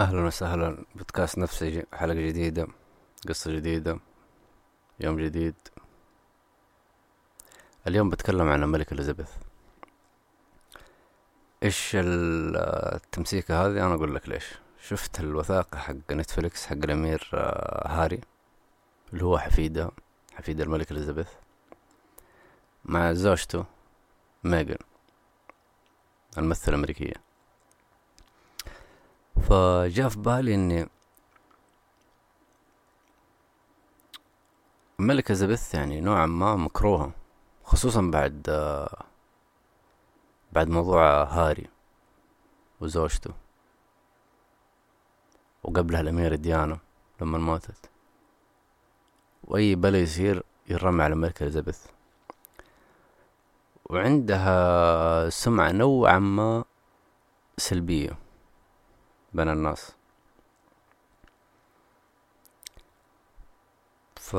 أهلا وسهلا. بودكاست نفسي حلقة جديدة قصة جديدة يوم جديد. اليوم بتكلم عن الملكة إليزابيث. إيش التمسيكة هذه؟ أنا أقول لك ليش. شفت الوثائق حق نتفليكس حق الأمير آه، هاري اللي هو حفيده حفيد الملكة إليزابيث. مع زوجته ميغان الممثلة الأمريكية فجاء في بالي إني الملكة إليزابيث يعني نوعا ما مكروهة خصوصا بعد بعد موضوع هاري وزوجته وقبلها الأميرة ديانا لما ماتت. وأي بلا يصير يرمى على الملكة إليزابيث. وعندها سمعة نوعا ما سلبية. بين الناس. ف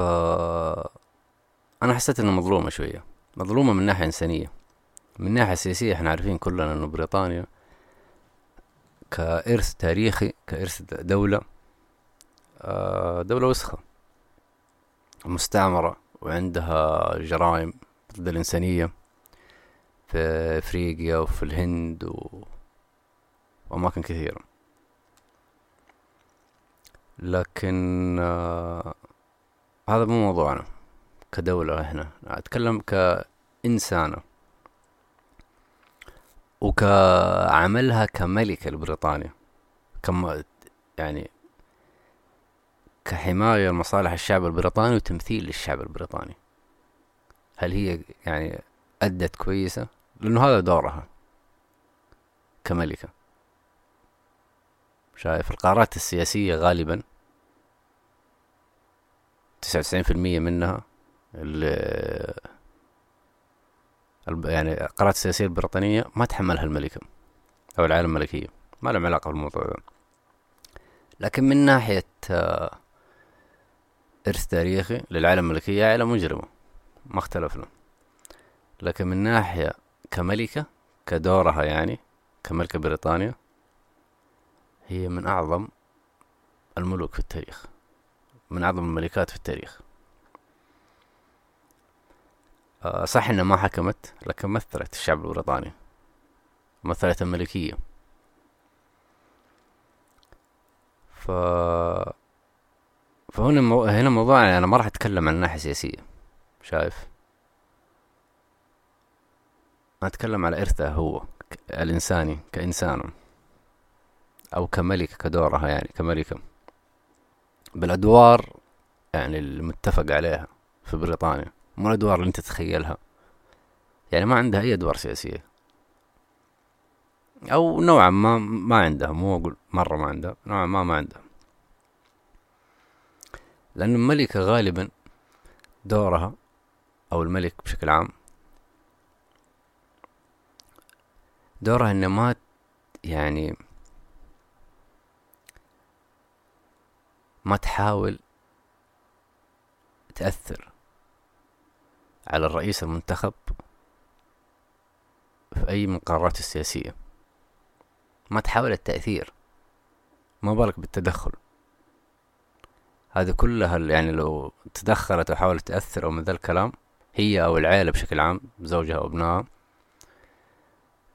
أنا حسيت انها مظلومة شوية. مظلومة من ناحية إنسانية. من ناحية سياسية إحنا عارفين كلنا إنه بريطانيا كإرث تاريخي كإرث دولة آه، دولة وسخة. مستعمرة وعندها جرائم ضد الإنسانية في أفريقيا وفي الهند و... وأماكن كثيرة. لكن آه هذا مو موضوعنا كدولة إحنا. أتكلم كإنسانة وكعملها كملكة لبريطانيا. كم يعني كحماية لمصالح الشعب البريطاني وتمثيل للشعب البريطاني. هل هي يعني أدت كويسة؟ لأنه هذا دورها كملكة. شايف القرارات السياسية غالبا تسعة وتسعين في المية منها يعني القرارات السياسية البريطانية ما تحملها الملكة أو العائلة الملكية ما لهم علاقة بالموضوع ده. لكن من ناحية آه، إرث تاريخي للعائلة الملكية عائلة مجرمة ما اختلفنا لكن من ناحية كملكة كدورها يعني كملكة بريطانيا هي من أعظم الملوك في التاريخ. من أعظم الملكات في التاريخ. آه، صح إنها ما حكمت لكن مثلت الشعب البريطاني مثلت الملكية. ف فهنا مو... هنا موضوع يعني أنا ما راح أتكلم عن الناحية السياسية شايف؟ أنا أتكلم على إرثه هو الإنساني كإنسان أو كملكة كدورها يعني كملكة. بالأدوار يعني المتفق عليها في بريطانيا. مو الأدوار اللي أنت تتخيلها. يعني ما عندها أي أدوار سياسية. أو نوعا ما ما عندها. مو أقول مرة ما عندها نوعا ما ما عندها. لأن الملكة غالبا دورها أو الملك بشكل عام دورها إنه ما يعني ما تحاول تأثر على الرئيس المنتخب في أي من القرارات السياسية. ما تحاول التأثير. ما بالك بالتدخل. هذه كلها يعني لو تدخلت وحاولت تأثر أو من ذا الكلام هي أو العائلة بشكل عام زوجها وابنها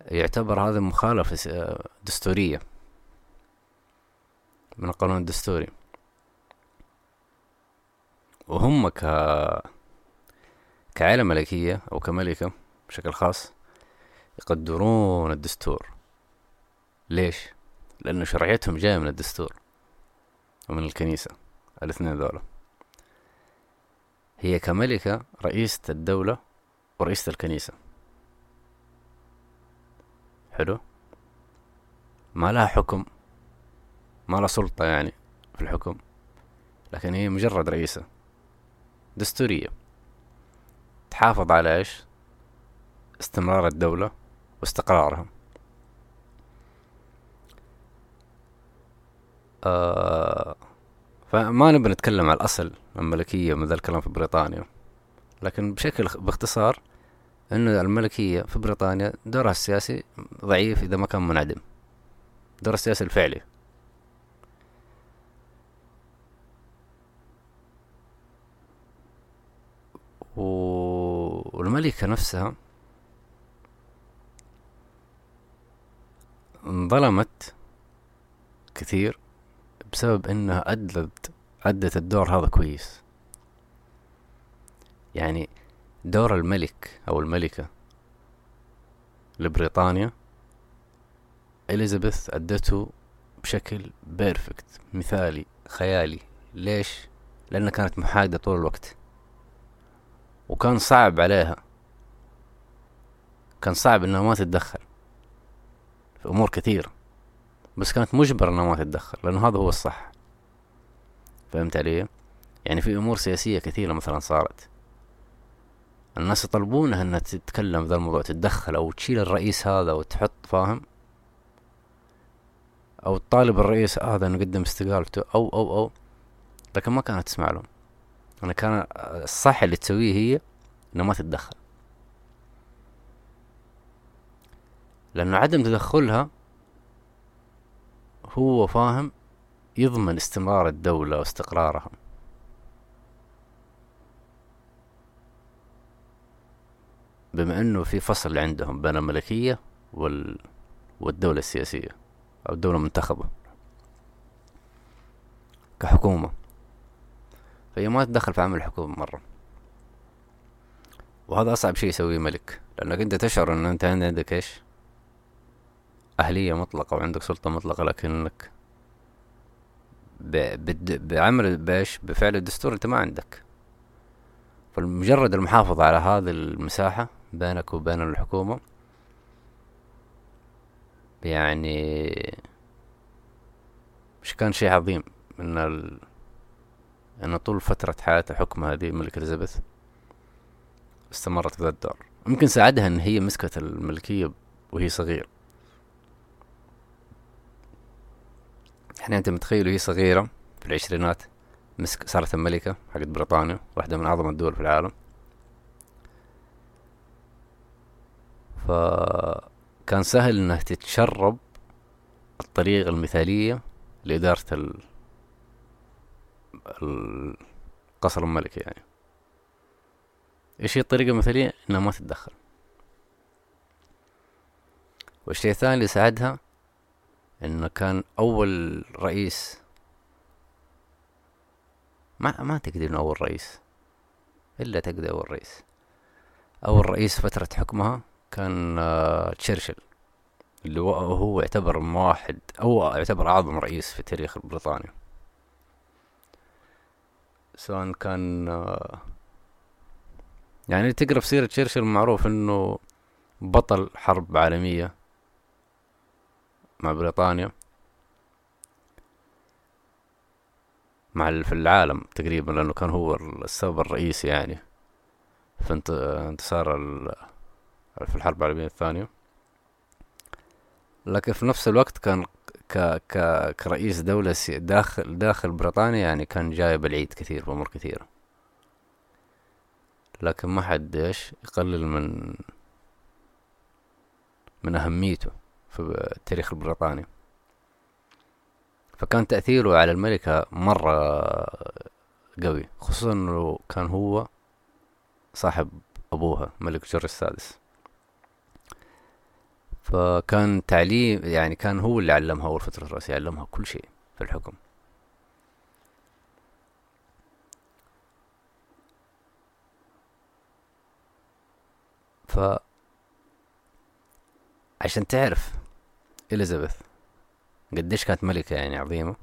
يعتبر هذا مخالفة دستورية من القانون الدستوري. وهم ك كعائلة ملكية أو كملكة بشكل خاص يقدرون الدستور. ليش؟ لأن شرعيتهم جاية من الدستور ومن الكنيسة الاثنين ذولا. هي كملكة رئيسة الدولة ورئيسة الكنيسة. حلو؟ ما لها حكم ما لها سلطة يعني في الحكم لكن هي مجرد رئيسة. دستورية. تحافظ على إيش؟ استمرار الدولة واستقرارها آه فما نبي نتكلم على الأصل الملكية من ذا الكلام في بريطانيا. لكن بشكل باختصار إنه الملكية في بريطانيا دورها السياسي ضعيف إذا ما كان منعدم. دورها السياسي الفعلي. والملكة نفسها انظلمت كثير بسبب إنها ادت أدت الدور هذا كويس. يعني دور الملك أو الملكة لبريطانيا إليزابيث أدته بشكل بيرفكت مثالي خيالي. ليش؟ لأنها كانت محايدة طول الوقت. وكان صعب عليها. كان صعب إنها ما تتدخل في أمور كثيرة بس كانت مجبرة إنها ما تتدخل لأنه هذا هو الصح. فهمت علي؟ يعني في أمور سياسية كثيرة مثلا صارت. الناس يطلبونها إنها تتكلم في ذا الموضوع تتدخل أو تشيل الرئيس هذا وتحط فاهم؟ أو تطالب الرئيس هذا إنه يقدم استقالته أو أو أو. لكن ما كانت تسمع لهم. أنا كان الصح اللي تسويه هي إنه ما تتدخل. لأنه عدم تدخلها هو فاهم يضمن استمرار الدولة واستقرارها. بما إنه في فصل عندهم بين الملكية وال... والدولة السياسية أو الدولة المنتخبة كحكومة. فهي ما تدخل في عمل الحكومة مرة. وهذا أصعب شيء يسويه ملك لأنك أنت تشعر أن أنت عندك إيش؟ أهلية مطلقة وعندك سلطة مطلقة لكنك بعمل بإيش؟ بفعل الدستور أنت ما عندك. فمجرد المحافظة على هذه المساحة بينك وبين الحكومة يعني مش كان شيء عظيم. إن إن طول فترة حياة حكم هذه الملكة إليزابيث استمرت في ذا الدور ممكن ساعدها إن هي مسكت الملكية وهي صغيرة يعني أنت متخيل وهي صغيرة في العشرينات مسك صارت الملكة حقت بريطانيا واحدة من أعظم الدول في العالم فكان سهل إنها تتشرب الطريقة المثالية لإدارة. القصر الملكي يعني. إيش هي الطريقة المثالية؟ إنها ما تتدخل. والشيء الثاني اللي ساعدها إنه كان أول رئيس ما ما تقدر إنه أول رئيس إلا تقدر أول رئيس. أول رئيس فترة حكمها كان آه تشرشل اللي هو يعتبر واحد أو يعتبر أعظم رئيس في تاريخ بريطانيا. سواء كان آه يعني تقرأ في سيرة تشرشل معروف إنه بطل حرب عالمية مع بريطانيا. مع في العالم تقريبا لأنه كان هو السبب الرئيسي يعني في انتصار في الحرب العالمية الثانية. لكن في نفس الوقت كان ك ك كرئيس دولة داخل داخل بريطانيا يعني كان جايب العيد كثير بأمور كثيرة لكن ما حد إيش يقلل من من أهميته في التاريخ البريطاني فكان تأثيره على الملكة مرة قوي خصوصا إنه كان هو صاحب أبوها ملك جورج السادس. فكان تعليم يعني كان هو اللي علمها أول فترة رأسي علمها كل شيء في الحكم. ف عشان تعرف إليزابيث قديش كانت ملكة يعني عظيمة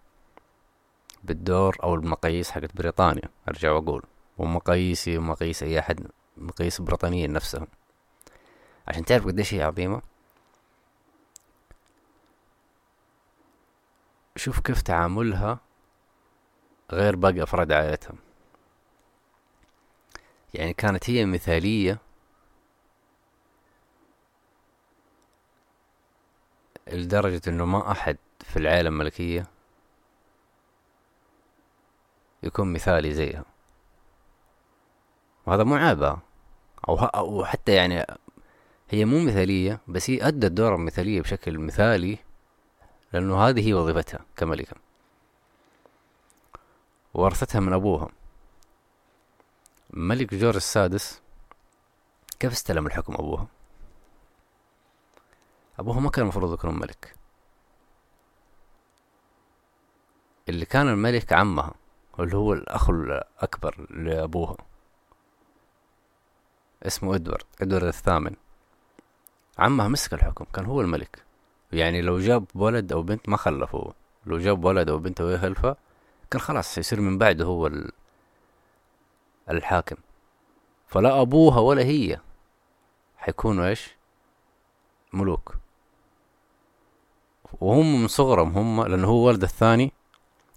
بالدور أو المقاييس حقت بريطانيا أرجع وأقول ومقاييسي ومقاييس أي أحد مقاييس بريطانيين نفسهم. عشان تعرف قديش هي عظيمة شوف كيف تعاملها غير باقي أفراد عائلتها يعني كانت هي مثالية لدرجة إنه ما أحد في العائلة الملكية يكون مثالي زيها. وهذا مو عيبها أو حتى يعني هي مو مثالية بس هي أدت دور المثالية بشكل مثالي. لأنه هذه هي وظيفتها كملكة. ورثتها من أبوها. ملك جورج السادس كيف استلم الحكم أبوها؟ أبوها ما كان المفروض يكون ملك. اللي كان الملك عمها واللي هو الأخ الأكبر لأبوها. اسمه إدوارد إدوارد الثامن. عمها مسك الحكم كان هو الملك. يعني لو جاب ولد أو بنت ما خلفوا لو جاب ولد أو بنت وهي خلفة كان خلاص يصير من بعده هو الحاكم. فلا أبوها ولا هي. حيكونوا إيش؟ ملوك. وهم من صغرهم هم لأنه هو ولد الثاني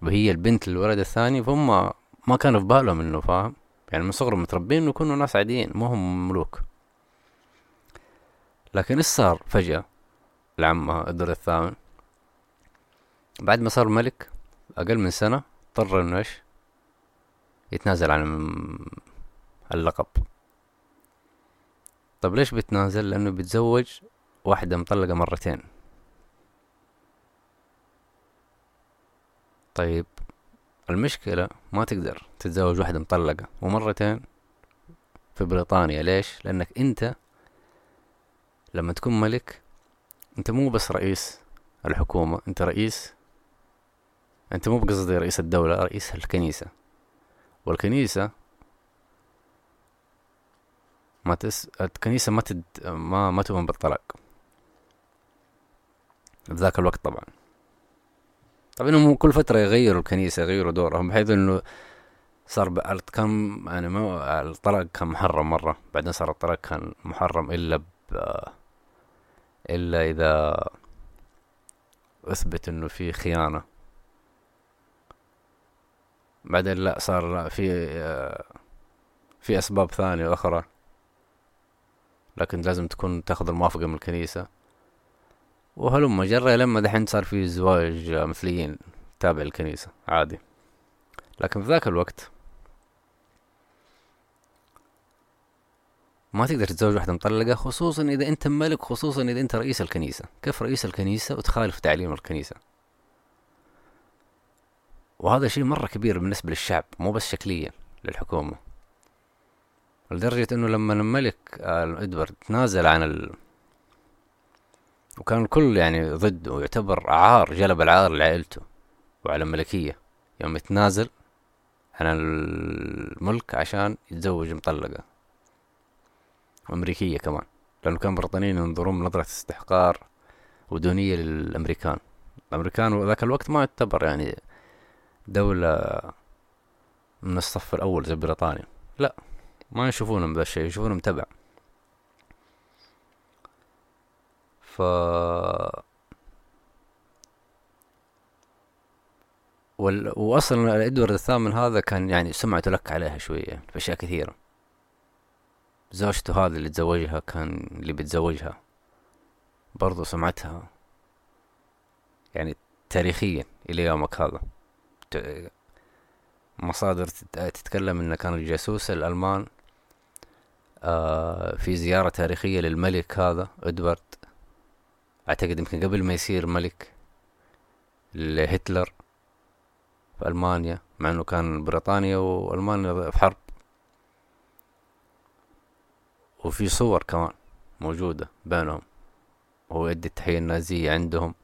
وهي البنت الولد الثاني فهم ما كانوا في بالهم إنه فاهم؟ يعني من صغرهم متربين يكونوا ناس عاديين ما هم ملوك. لكن إيش صار فجأة؟ لعمها الدور الثامن. بعد ما صار ملك أقل من سنة اضطر إنه إيش؟ يتنازل عن اللقب. طب ليش بيتنازل لأنه بيتزوج واحدة مطلقة مرتين. طيب المشكلة ما تقدر تتزوج واحدة مطلقة ومرتين في بريطانيا. ليش؟ لأنك أنت لما تكون ملك أنت مو بس رئيس الحكومة أنت رئيس أنت مو بقصدي رئيس الدولة رئيس الكنيسة. والكنيسة ما تس... الكنيسة ما تد... ما ما تؤمن بالطلاق. في ذاك الوقت طبعا. طبعا انهم كل فترة يغيروا الكنيسة يغيروا دورهم بحيث إنه صار كان يعني ما الطلاق كان محرم مرة بعدين صار الطلاق كان محرم إلا ب إلا إذا أثبت إنه في خيانة. بعدين لا صار في في أسباب ثانية أخرى. لكن لازم تكون تاخذ الموافقة من الكنيسة. وهلم جرى لما دحين صار في زواج مثليين تابع الكنيسة عادي. لكن في ذاك الوقت ما تقدر تتزوج واحدة مطلقة خصوصا إذا أنت ملك خصوصا إذا أنت رئيس الكنيسة. كيف رئيس الكنيسة؟ وتخالف تعليم الكنيسة. وهذا شيء مرة كبير بالنسبة للشعب مو بس شكليا للحكومة. لدرجة إنه لما الملك إدوارد تنازل عن ال... وكان الكل يعني ضده ويعتبر عار جلب العار لعائلته وعلى الملكية. يوم يتنازل عن الملك عشان يتزوج مطلقة. أمريكية كمان لأنه كان بريطانيين ينظرون بنظرة استحقار ودونية للأمريكان. الأمريكان ذاك الوقت ما يعتبر يعني دولة من الصف الأول زي بريطانيا. لا ما يشوفونهم ذا الشيء يشوفونهم تبع. ف وال... واصلا إدوارد الثامن هذا كان يعني سمعته لك عليها شوية في أشياء كثيرة. زوجته هذه اللي تزوجها كان اللي بتزوجها. برضو سمعتها. يعني تاريخيا إلى يومك هذا. مصادر تتكلم انه كان الجاسوس الألمان آه في زيارة تاريخية للملك هذا إدوارد. أعتقد يمكن قبل ما يصير ملك لهتلر في ألمانيا مع إنه كان بريطانيا وألمانيا في حرب. وفي صور كمان موجودة بينهم. وهو يدي التحية النازية عندهم.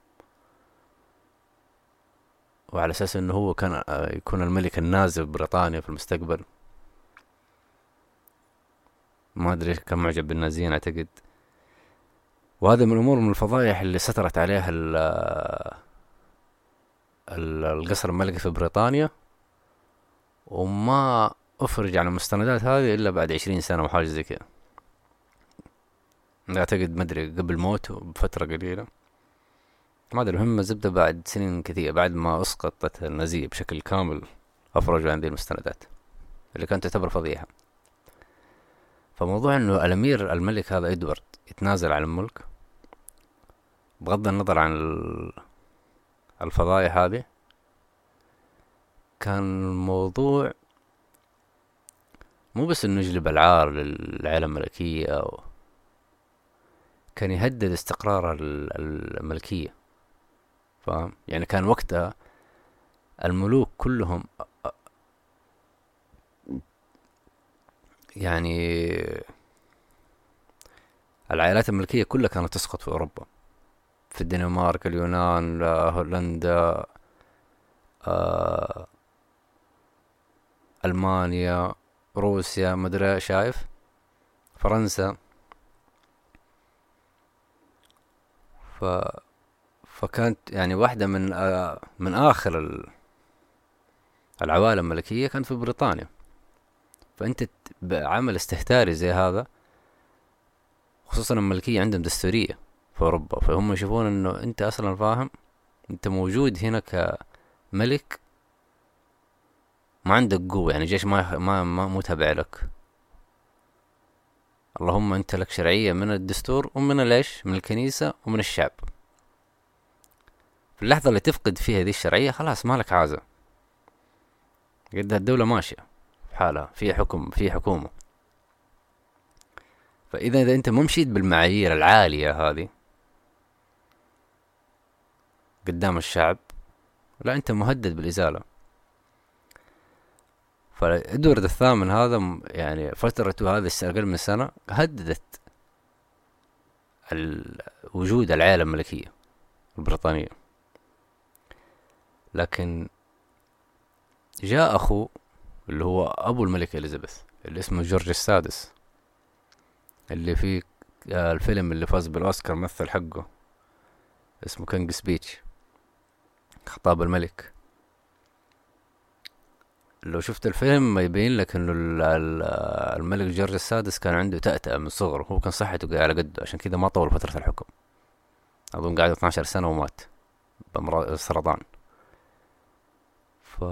وعلى أساس إنه هو كان آه، يكون الملك النازل بريطانيا في المستقبل. ما أدري كان معجب بالنازيين أعتقد. وهذا من الأمور من الفضايح اللي سترت عليها القصر الملكي في بريطانيا. وما أفرج عن المستندات هذه إلا بعد عشرين سنة وحاجة زي كذا. أعتقد ما أدري قبل موته بفترة قليلة. ما أدري هم زبدة بعد سنين كثيرة بعد ما أسقطت النازية بشكل كامل أفرجوا عن ذي المستندات اللي كانت تعتبر فضيحة فموضوع إنه الأمير الملك هذا إدوارد يتنازل عن الملك بغض النظر عن الفضايح هذه كان الموضوع مو بس إنه يجلب العار للعائلة الملكية أو كان يهدد استقرار الملكية فاهم؟ يعني كان وقتها الملوك كلهم يعني العائلات الملكية كلها كانت تسقط في أوروبا. في الدنمارك اليونان هولندا آه ألمانيا روسيا مدري شايف؟ فرنسا. فكانت يعني واحدة من من آخر العوائل الملكية كانت في بريطانيا. فأنت بعمل استهتاري زي هذا خصوصا الملكية عندهم دستورية في أوروبا. فهم يشوفون إنه أنت أصلا فاهم أنت موجود هنا كملك ما عندك قوة يعني جيش ما ما ما مو تابع لك. اللهم أنت لك شرعية من الدستور ومن ليش من الكنيسة ومن الشعب. في اللحظة اللي تفقد فيها دي الشرعية خلاص مالك عازة. قد الدولة ماشية في حالها في حكم في حكومة. فإذا إذا أنت ما مشيت بالمعايير العالية هذه قدام الشعب لا أنت مهدد بالإزالة. فإدوارد الثامن هذا يعني فترته هذه أقل من سنة هددت وجود العائلة الملكية البريطانية. لكن جاء أخوه اللي هو أبو الملكة إليزابيث اللي اسمه جورج السادس اللي فيه آه، الفيلم اللي فاز بالأوسكار مثل حقه اسمه King's Speech خطاب الملك. لو شفت الفيلم يبين لك إنه الملك جورج السادس كان عنده تأتأة من صغره هو كان صحته على قده عشان كذا ما طول فترة الحكم. أظن قعد 12 سنة ومات بمرض السرطان ف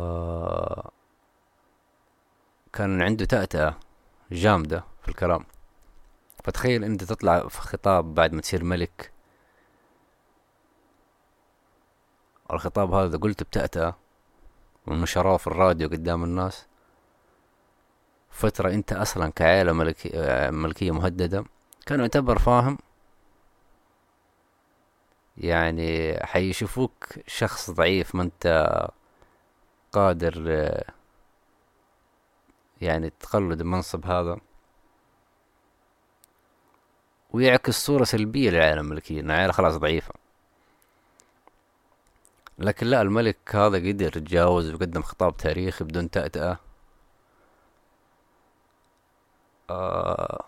كان عنده تأتأة جامدة في الكلام. فتخيل أنت تطلع في خطاب بعد ما تصير ملك. الخطاب هذا قلت بتأتأة والنشراه في الراديو قدام الناس. فترة انت أصلا كعائلة ملكية مهددة كان يعتبر فاهم. يعني حيشوفوك شخص ضعيف ما انت قادر يعني تقلد المنصب هذا. ويعكس صورة سلبية للعائلة الملكية إن العائلة خلاص ضعيفة. لكن لا الملك هذا قدر يتجاوز وقدم خطاب تاريخي بدون تأتأة آه.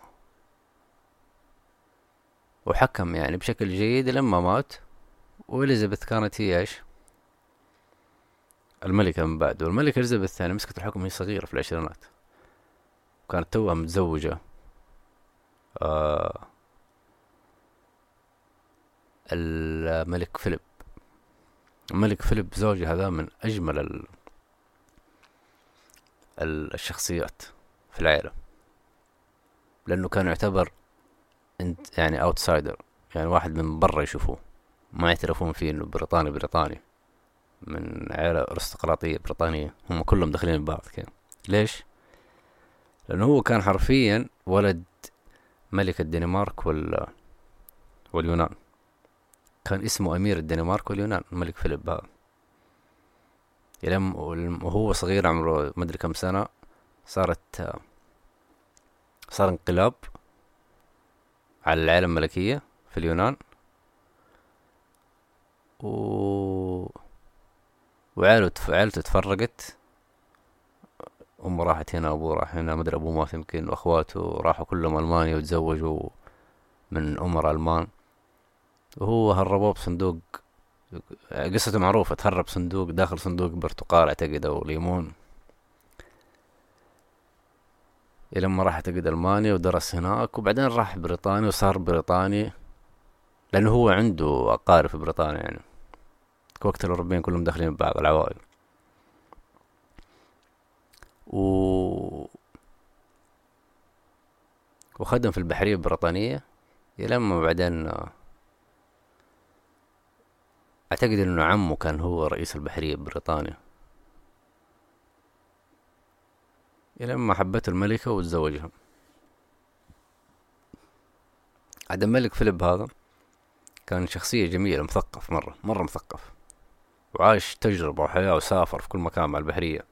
وحكم يعني بشكل جيد لما مات. وإليزابيث كانت هي إيش؟ الملكة من بعد. والملكة إليزابيث يعني مسكت الحكم وهي صغيرة في العشرينات. كانت توها متزوجة. آه. الملك فيليب. الملك فيليب زوجي هذا من أجمل ال... الشخصيات في العائلة. لأنه كان يعتبر يعني outsider يعني واحد من برا يشوفوه. ما يعترفون فيه إنه بريطاني بريطاني. من عائلة أرستقراطية بريطانية. هم كلهم داخلين ببعض كده. ليش؟ لأنه هو كان حرفيا ولد ملك الدنمارك وال واليونان. كان اسمه أمير الدنمارك واليونان الملك فيليب يلم وهو صغير عمره مدري كم سنة صارت صار انقلاب على العائلة الملكية في اليونان. و وعائلته عائلته تفرقت. أمه راحت هنا أبوه راح هنا مدري أبوه مات يمكن وأخواته راحوا كلهم ألمانيا وتزوجوا من أمراء ألمان. وهو هربوه بصندوق قصته معروفة تهرب صندوق داخل صندوق برتقال اعتقد أو ليمون لما راح اعتقد ألمانيا ودرس هناك وبعدين راح بريطانيا وصار بريطاني لأنه هو عنده اقارب في بريطانيا يعني. وقت الأوروبيين كلهم داخلين ببعض العوائل. و وخدم في البحرية البريطانية لما بعدين أعتقد إنه عمه كان هو رئيس البحرية ببريطانيا إلى ما حبته الملكة وتزوجها. عاد الملك فيليب هذا كان شخصية جميلة مثقف مرة مرة مثقف. وعاش تجربة وحياة وسافر في كل مكان مع البحرية.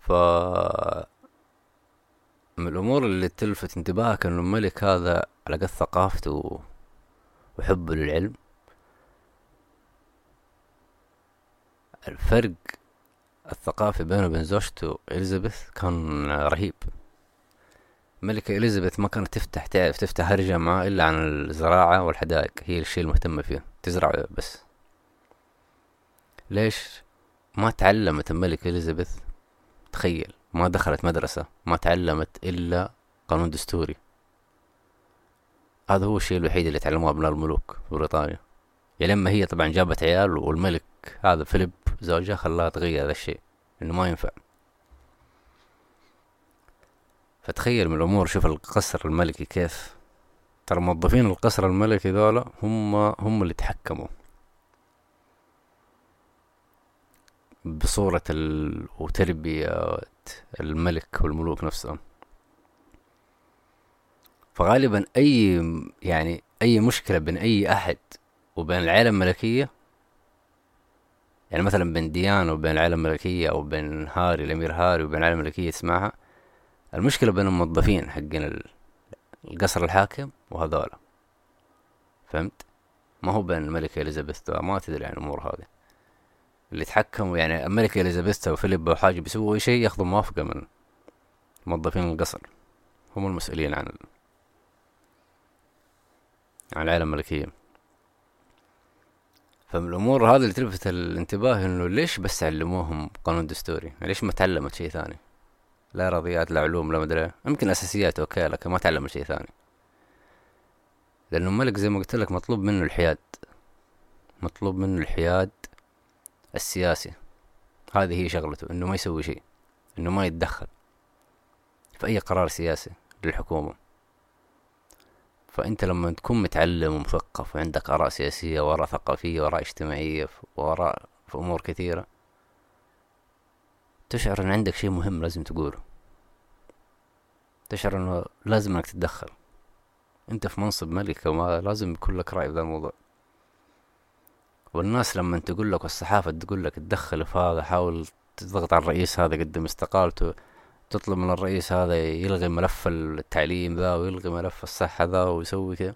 ف من الأمور اللي تلفت انتباهك إنه الملك هذا على قد ثقافته وحبه للعلم الفرق الثقافي بينه وبين زوجته إليزابيث كان رهيب. ملكة إليزابيث ما كانت تفتح تعرف تفتح هرجة معاه إلا عن الزراعة والحدائق هي الشيء المهتمة فيه تزرع بس. ليش؟ ما تعلمت الملكة إليزابيث تخيل ما دخلت مدرسة ما تعلمت إلا قانون دستوري. هذا هو الشيء الوحيد اللي تعلموه أبناء الملوك في بريطانيا. يعني لما هي طبعا جابت عيال والملك هذا فيليب زوجها خلاها تغير هذا الشيء إنه ما ينفع. فتخيل من الأمور شوف القصر الملكي كيف. ترى موظفين القصر الملكي ذولا هم هم اللي تحكموا. بصورة. وتربية الملك والملوك نفسهم. فغالبا أي يعني أي مشكلة بين أي أحد وبين العائلة الملكية يعني مثلا بين ديانا وبين العائلة الملكية أو بين هاري الأمير هاري وبين العائلة الملكية تسمعها المشكلة بين الموظفين حقين القصر الحاكم وهذولا. فهمت؟ ما هو بين الملكة إليزابيث ما تدري عن الأمور هذه. اللي يتحكموا يعني الملكة إليزابيث وفيليب أو حاجة بيسووا أي شيء ياخذوا موافقة من موظفين القصر. هم المسؤولين عن عن العائلة الملكية. فمن الأمور هذه اللي تلفت الانتباه إنه ليش بس علموهم قانون دستوري؟ ليش ما تعلمت شيء ثاني؟ لا رياضيات لا علوم لا مدري يمكن أساسيات أوكي لكن ما تعلمت شيء ثاني. لأنه الملك زي ما قلت لك مطلوب منه الحياد. مطلوب منه الحياد السياسي. هذه هي شغلته إنه ما يسوي شيء إنه ما يتدخل في أي قرار سياسي للحكومة. فأنت لما تكون متعلم ومثقف وعندك آراء سياسية وآراء ثقافية وآراء اجتماعية وآراء في أمور كثيرة تشعر إن عندك شيء مهم لازم تقوله. تشعر إنه لازم إنك تتدخل. أنت في منصب ملك وما لازم يكون لك رأي في ذا الموضوع. والناس لما تقول لك والصحافة تقول لك تدخل في هذا حاول تضغط على الرئيس هذا قدم استقالته. تطلب من الرئيس هذا يلغي ملف التعليم ذا ويلغي ملف الصحة ذا ويسوي كذا.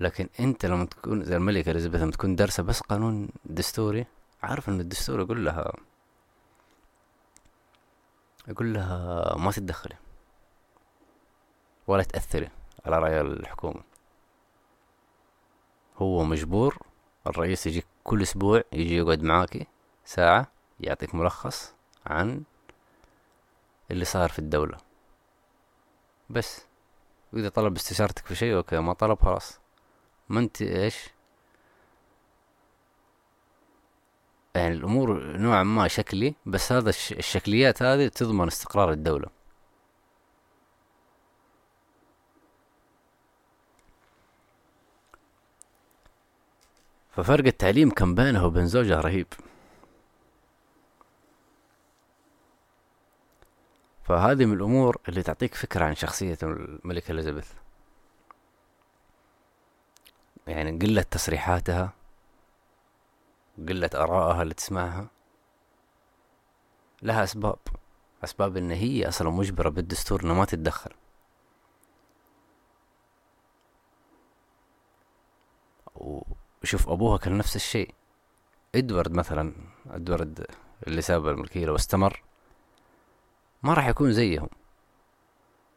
لكن انت لما تكون زي الملكة إليزابيث لما تكون دارسة بس قانون دستوري عارف إن الدستور يقول لها يقول لها ما تتدخلي ولا تأثري على رأي الحكومة. هو مجبور الرئيس يجيك كل أسبوع يجي يقعد معاكي ساعة يعطيك ملخص عن اللي صار في الدولة. بس. وإذا طلب استشارتك في شيء أوكي. ما طلب خلاص. ما أنت إيش؟ يعني الأمور نوعا ما شكلي بس هذا الشكليات هذه تضمن استقرار الدولة. ففرق التعليم كان بينه وبين زوجها رهيب. فهذه من الأمور اللي تعطيك فكرة عن شخصية الملكة إليزابيث. يعني قلة تصريحاتها قلة آرائها اللي تسمعها لها أسباب. أسباب إن هي أصلا مجبرة بالدستور إنها ما تتدخل. وشوف أبوها كان نفس الشيء. إدوارد مثلا إدوارد اللي ساب الملكية لو استمر ما راح يكون زيهم.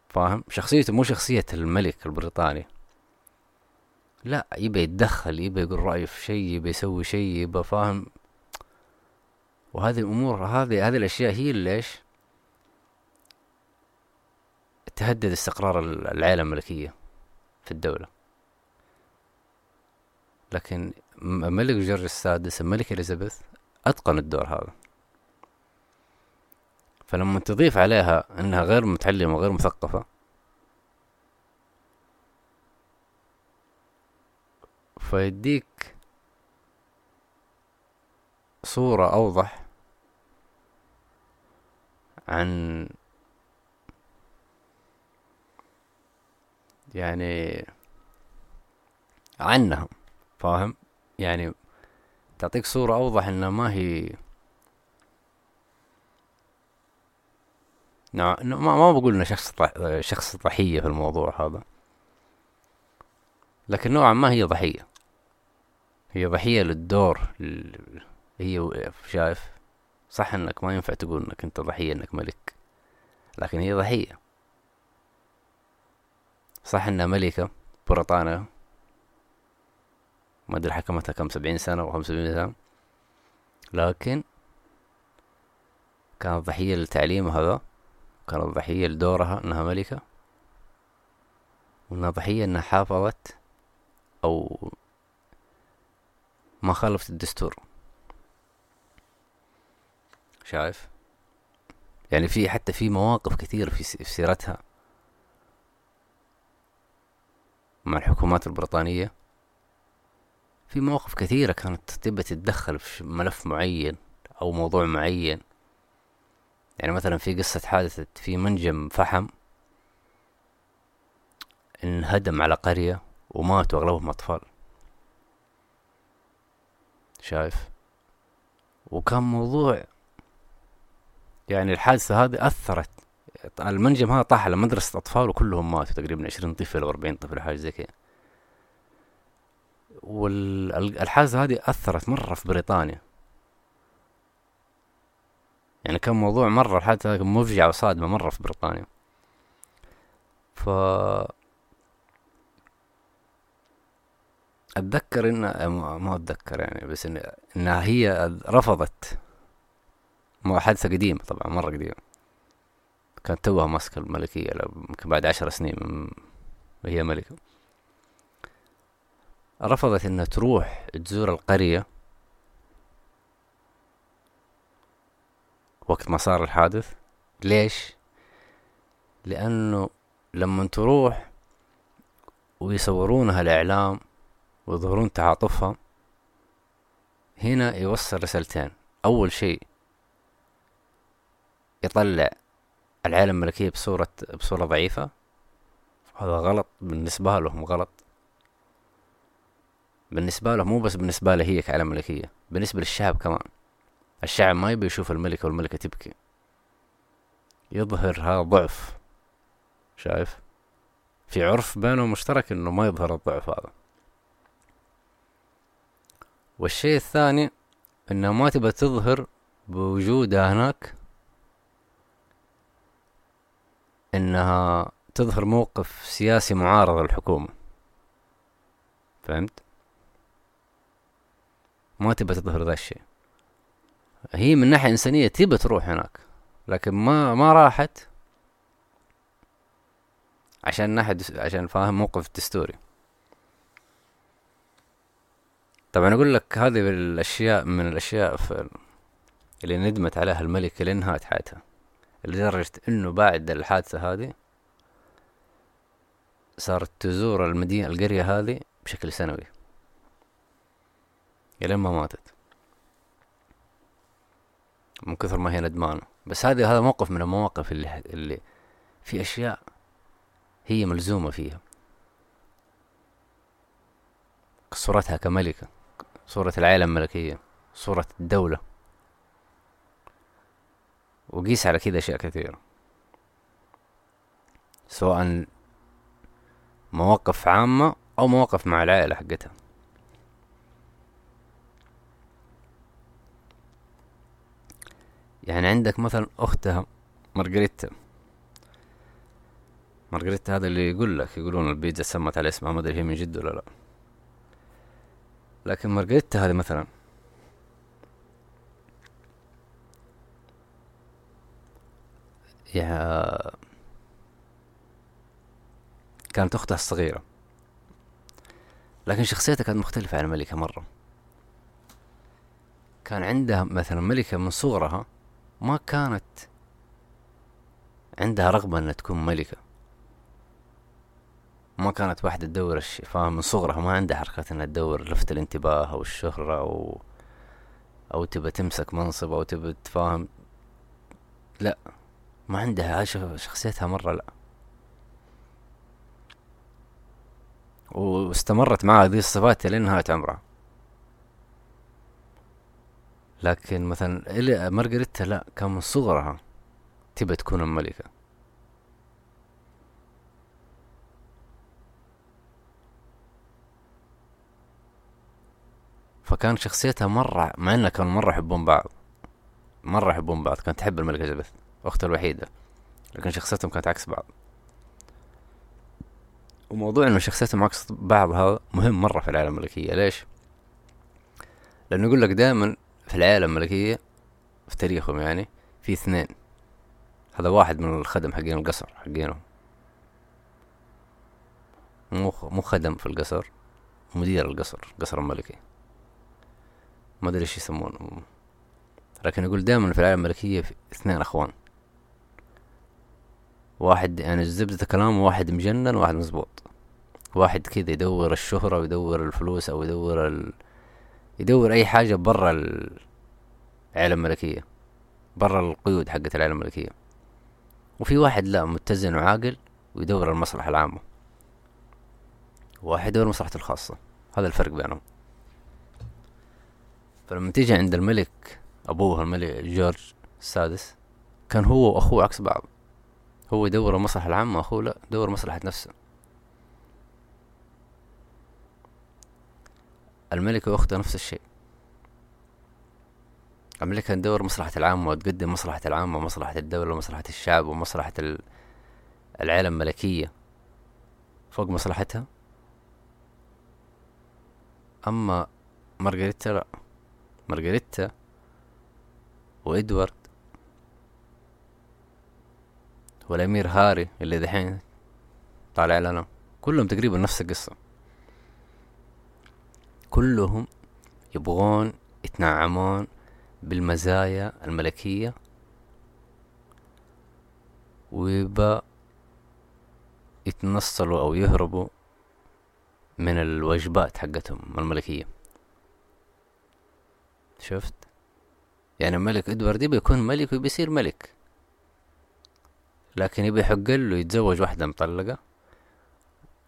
فاهم؟ شخصيته مو شخصية الملك البريطاني. لا يبى يتدخل يبى يقول رأيه في شيء يبى يسوي شيء يبى فاهم؟ وهذه الأمور هذه هذه الأشياء هي اللي إيش؟ تهدد استقرار العائلة الملكية في الدولة. لكن الملك جورج السادس الملكة إليزابيث أتقن الدور هذا. فلما تضيف عليها أنها غير متعلمة وغير مثقفة فيديك صورة أوضح عن يعني عنهم فاهم؟ يعني تعطيك صورة أوضح إنها ما هي نوع ما, ما بقول إنه شخص شخص ضحية في الموضوع هذا. لكن نوعا ما هي ضحية. هي ضحية للدور هي شايف؟ صح إنك ما ينفع تقول إنك أنت ضحية إنك ملك. لكن هي ضحية. صح إنها ملكة بريطانيا. ما أدري حكمتها كم سبعين سنة أو خمسة سنة. لكن كانت ضحية للتعليم هذا كانت ضحية لدورها إنها ملكة وإنها ضحية إنها حافظت أو ما خالفت الدستور. شايف؟ يعني في حتى في مواقف كثير في سيرتها. مع الحكومات البريطانية في مواقف كثيرة كانت تبى تتدخل في ملف معين أو موضوع معين. يعني مثلا في قصة حادثة في منجم فحم انهدم على قرية وماتوا أغلبهم أطفال. شايف؟ وكان موضوع يعني الحادثة هذه أثرت. المنجم هذا طاح على مدرسة أطفال وكلهم ماتوا تقريبا عشرين طفل أو أربعين طفل حاجة زي كذا. والحادثة هذه أثرت مرة في بريطانيا. يعني كان موضوع مرة هذه مفجعة وصادمة مرة في بريطانيا. ف أتذكر ان ما أتذكر يعني بس ان إنها هي رفضت حادثة قديمة طبعا مرة قديمة. كانت توها ماسكة الملكية يمكن بعد عشر سنين وهي ملكة. رفضت إنها تروح تزور القرية. وقت ما صار الحادث؟ ليش؟ لأنه لما تروح ويصورونها الإعلام ويظهرون تعاطفها هنا يوصل رسالتين. أول شيء يطلع العالم الملكية بصورة بصورة ضعيفة. هذا غلط. بالنسبة لهم غلط. بالنسبة له مو بس بالنسبة له هي كعالم ملكية بالنسبة للشعب كمان. الشعب ما يبي يشوف الملكة والملكة تبكي. يظهر هذا ضعف. شايف؟ في عرف بينهم مشترك إنه ما يظهر الضعف هذا. والشيء الثاني إنها ما تبى تظهر بوجودها هناك. إنها تظهر موقف سياسي معارض للحكومة. فهمت؟ ما تبى تظهر ذا الشيء. هي من ناحية إنسانية تبى تروح هناك لكن ما ما راحت عشان ناحية عشان فاهم موقف دستوري طبعا أقول لك هذه الأشياء من الأشياء في اللي ندمت عليها الملكة لنهاية حياتها. لدرجة إنه بعد الحادثة هذه صارت تزور المدينة القرية هذه بشكل سنوي. لين ما ماتت. من كثر ما هي ندمانة بس هذا هذا موقف من المواقف اللي اللي في أشياء هي ملزومة فيها. صورتها كملكة. صورة العائلة الملكية. صورة الدولة. وقيس على كذا أشياء كثيرة. سواء مواقف عامة أو مواقف مع العائلة حقتها. يعني عندك مثلا أختها مارغريتا. مارغريتا هذا اللي يقول لك يقولون البيتزا سمت على اسمها ما أدري هي من جد ولا لا. لكن مارغريتا هذه مثلا. يا كانت أختها الصغيرة. لكن شخصيتها كانت مختلفة عن الملكة مرة. كان عندها مثلا ملكة من صغرها ما كانت عندها رغبة إنها تكون ملكة. ما كانت واحدة تدور الشيء فاهم من صغرها ما عندها حركة إنها تدور لفت الانتباه أو الشهرة أو أو تبى تمسك منصب أو تبى تفاهم. لا ما عندها شخصيتها مرة لا. واستمرت معها ذي الصفات لين نهاية عمرها. لكن مثلا مارغريتا لا كان من صغرها تبى تكون الملكة فكان شخصيتها مرة مع إنها كانوا مرة يحبون بعض. مرة يحبون بعض كانت تحب الملكة إليزابيث أختها الوحيدة. لكن شخصيتهم كانت عكس بعض. وموضوع إنه شخصيتهم عكس بعض هذا مهم مرة في العالم الملكية. ليش؟ لأنه يقول لك دائما في العائلة الملكية في تاريخهم يعني في اثنين. هذا واحد من الخدم حقين القصر حقينهم. مو مو خدم في القصر مدير القصر القصر الملكي ما أدري إيش يسمونه. لكن يقول دائما في العائلة الملكية في اثنين أخوان. واحد يعني زبدة كلامه واحد مجنن وواحد مزبوط. واحد كذا يدور الشهرة ويدور الفلوس أو يدور ال... يدور أي حاجة برا العائلة الملكية برا القيود حقت العائلة الملكية. وفي واحد لا متزن وعاقل ويدور المصلحة العامة. واحد يدور مصلحته الخاصة. هذا الفرق بينهم. فلما تيجي عند الملك أبوه الملك جورج السادس كان هو وأخوه عكس بعض. هو يدور المصلحة العامة أخوه لا يدور مصلحة نفسه. الملك وأخته نفس الشيء. الملك كان تدور مصلحة العامة وتقدم مصلحة العامة ومصلحة الدولة ومصلحة الشعب ومصلحة العيلة الملكية فوق مصلحتها. أما مارغريتا لا. مارغريتا وإدوارد والأمير هاري اللي دحين طالع لنا كلهم تقريبا نفس القصة. كلهم يبغون يتنعمون بالمزايا الملكية. ويبقى يتنصلوا أو يهربوا من الواجبات حقتهم الملكية. شفت؟ يعني الملك إدوارد يبي يكون ملك ويبي يصير ملك. لكن يبي يحق له يتزوج واحدة مطلقة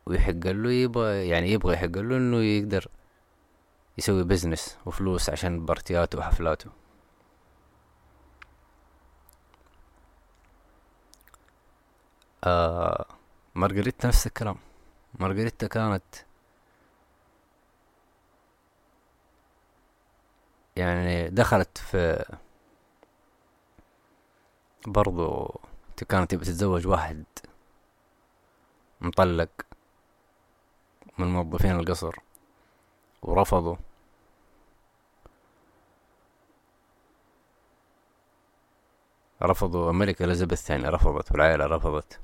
ويحق له يبغى يعني يبغى يحق له إنه يقدر يسوي business وفلوس عشان بارتياته وحفلاته. آه مارغريتا نفس الكلام. مارغريتا كانت يعني دخلت في برضو كانت تبي تتزوج واحد مطلق من موظفين القصر. ورفضوا رفضوا الملكة إليزابيث الثانية رفضت والعائلة رفضت.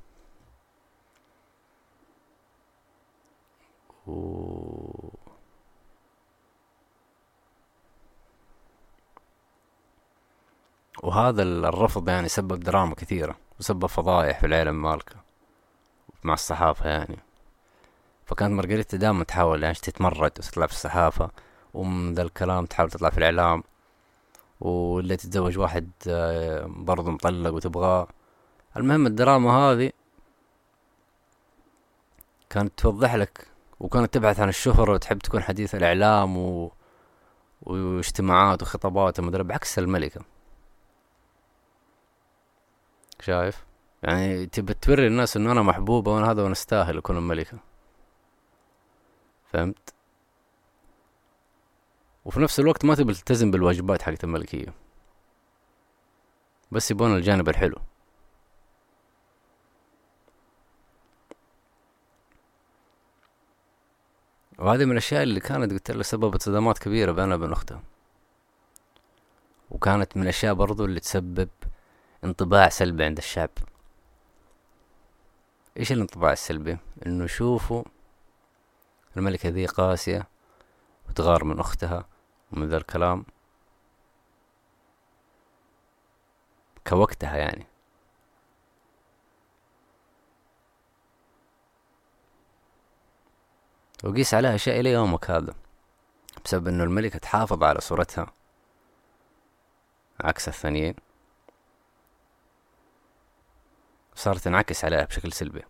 و... وهذا الرفض يعني سبب دراما كثيرة وسبب فضايح في العالم مالكة مع الصحافة يعني. فكانت مارغريتا دائما تحاول يعني تتمرد وتطلع في الصحافة ومن ذا الكلام تحاول تطلع في الإعلام واللي تتزوج واحد آه، برضه مطلق وتبغاه. المهم الدراما هذه كانت توضح لك وكانت تبحث عن الشهرة وتحب تكون حديث الإعلام و... واجتماعات وخطابات ومدري بعكس الملكة. شايف؟ يعني تبى توري الناس إنه أنا محبوبة وأنا هذا وأنا أستاهل أكون الملكة. فهمت؟ وفي نفس الوقت ما تبي تلتزم بالواجبات حقت الملكية. بس يبون الجانب الحلو. وهذه من الأشياء اللي كانت قلت لك سببت صدمات كبيرة بينها وبين أختها. وكانت من الأشياء برضو اللي تسبب انطباع سلبي عند الشعب. إيش الانطباع السلبي؟ إنه شوفوا الملكة ذي قاسية وتغار من أختها ومن ذا الكلام. كوقتها يعني. وقيس عليها أشياء إلى يومك هذا بسبب إنه الملكة تحافظ على صورتها. عكس الثانيين. صارت تنعكس عليها بشكل سلبي.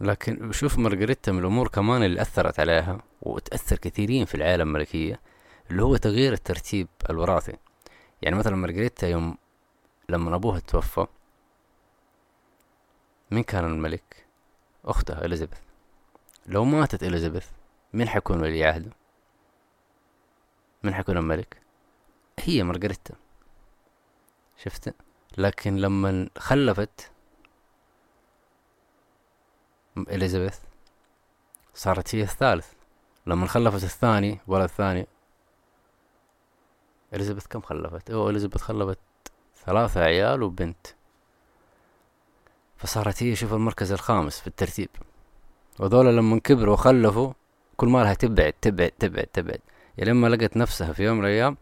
لكن شوف مارغريتا من الأمور كمان اللي أثرت عليها وتأثر كثيرين في العالم الملكية اللي هو تغيير الترتيب الوراثي. يعني مثلا مارغريتا يوم لما أبوها توفى مين كان الملك؟ أختها إليزابيث. لو ماتت إليزابيث مين حيكون ولي عهده؟ مين حيكون الملك؟ هي مارغريتا. شفت؟ لكن لما خلفت إليزابيث صارت هي الثالث. لما خلفت الثاني ولد الثاني إليزابيث كم خلفت؟ أوه إليزابيث خلفت ثلاثة عيال وبنت. فصارت هي شوف المركز الخامس في الترتيب. وذولا لما كبروا وخلفوا كل ما لها تبعد تبعد تبعد تبعد. يعني لما لقت نفسها في يوم من الأيام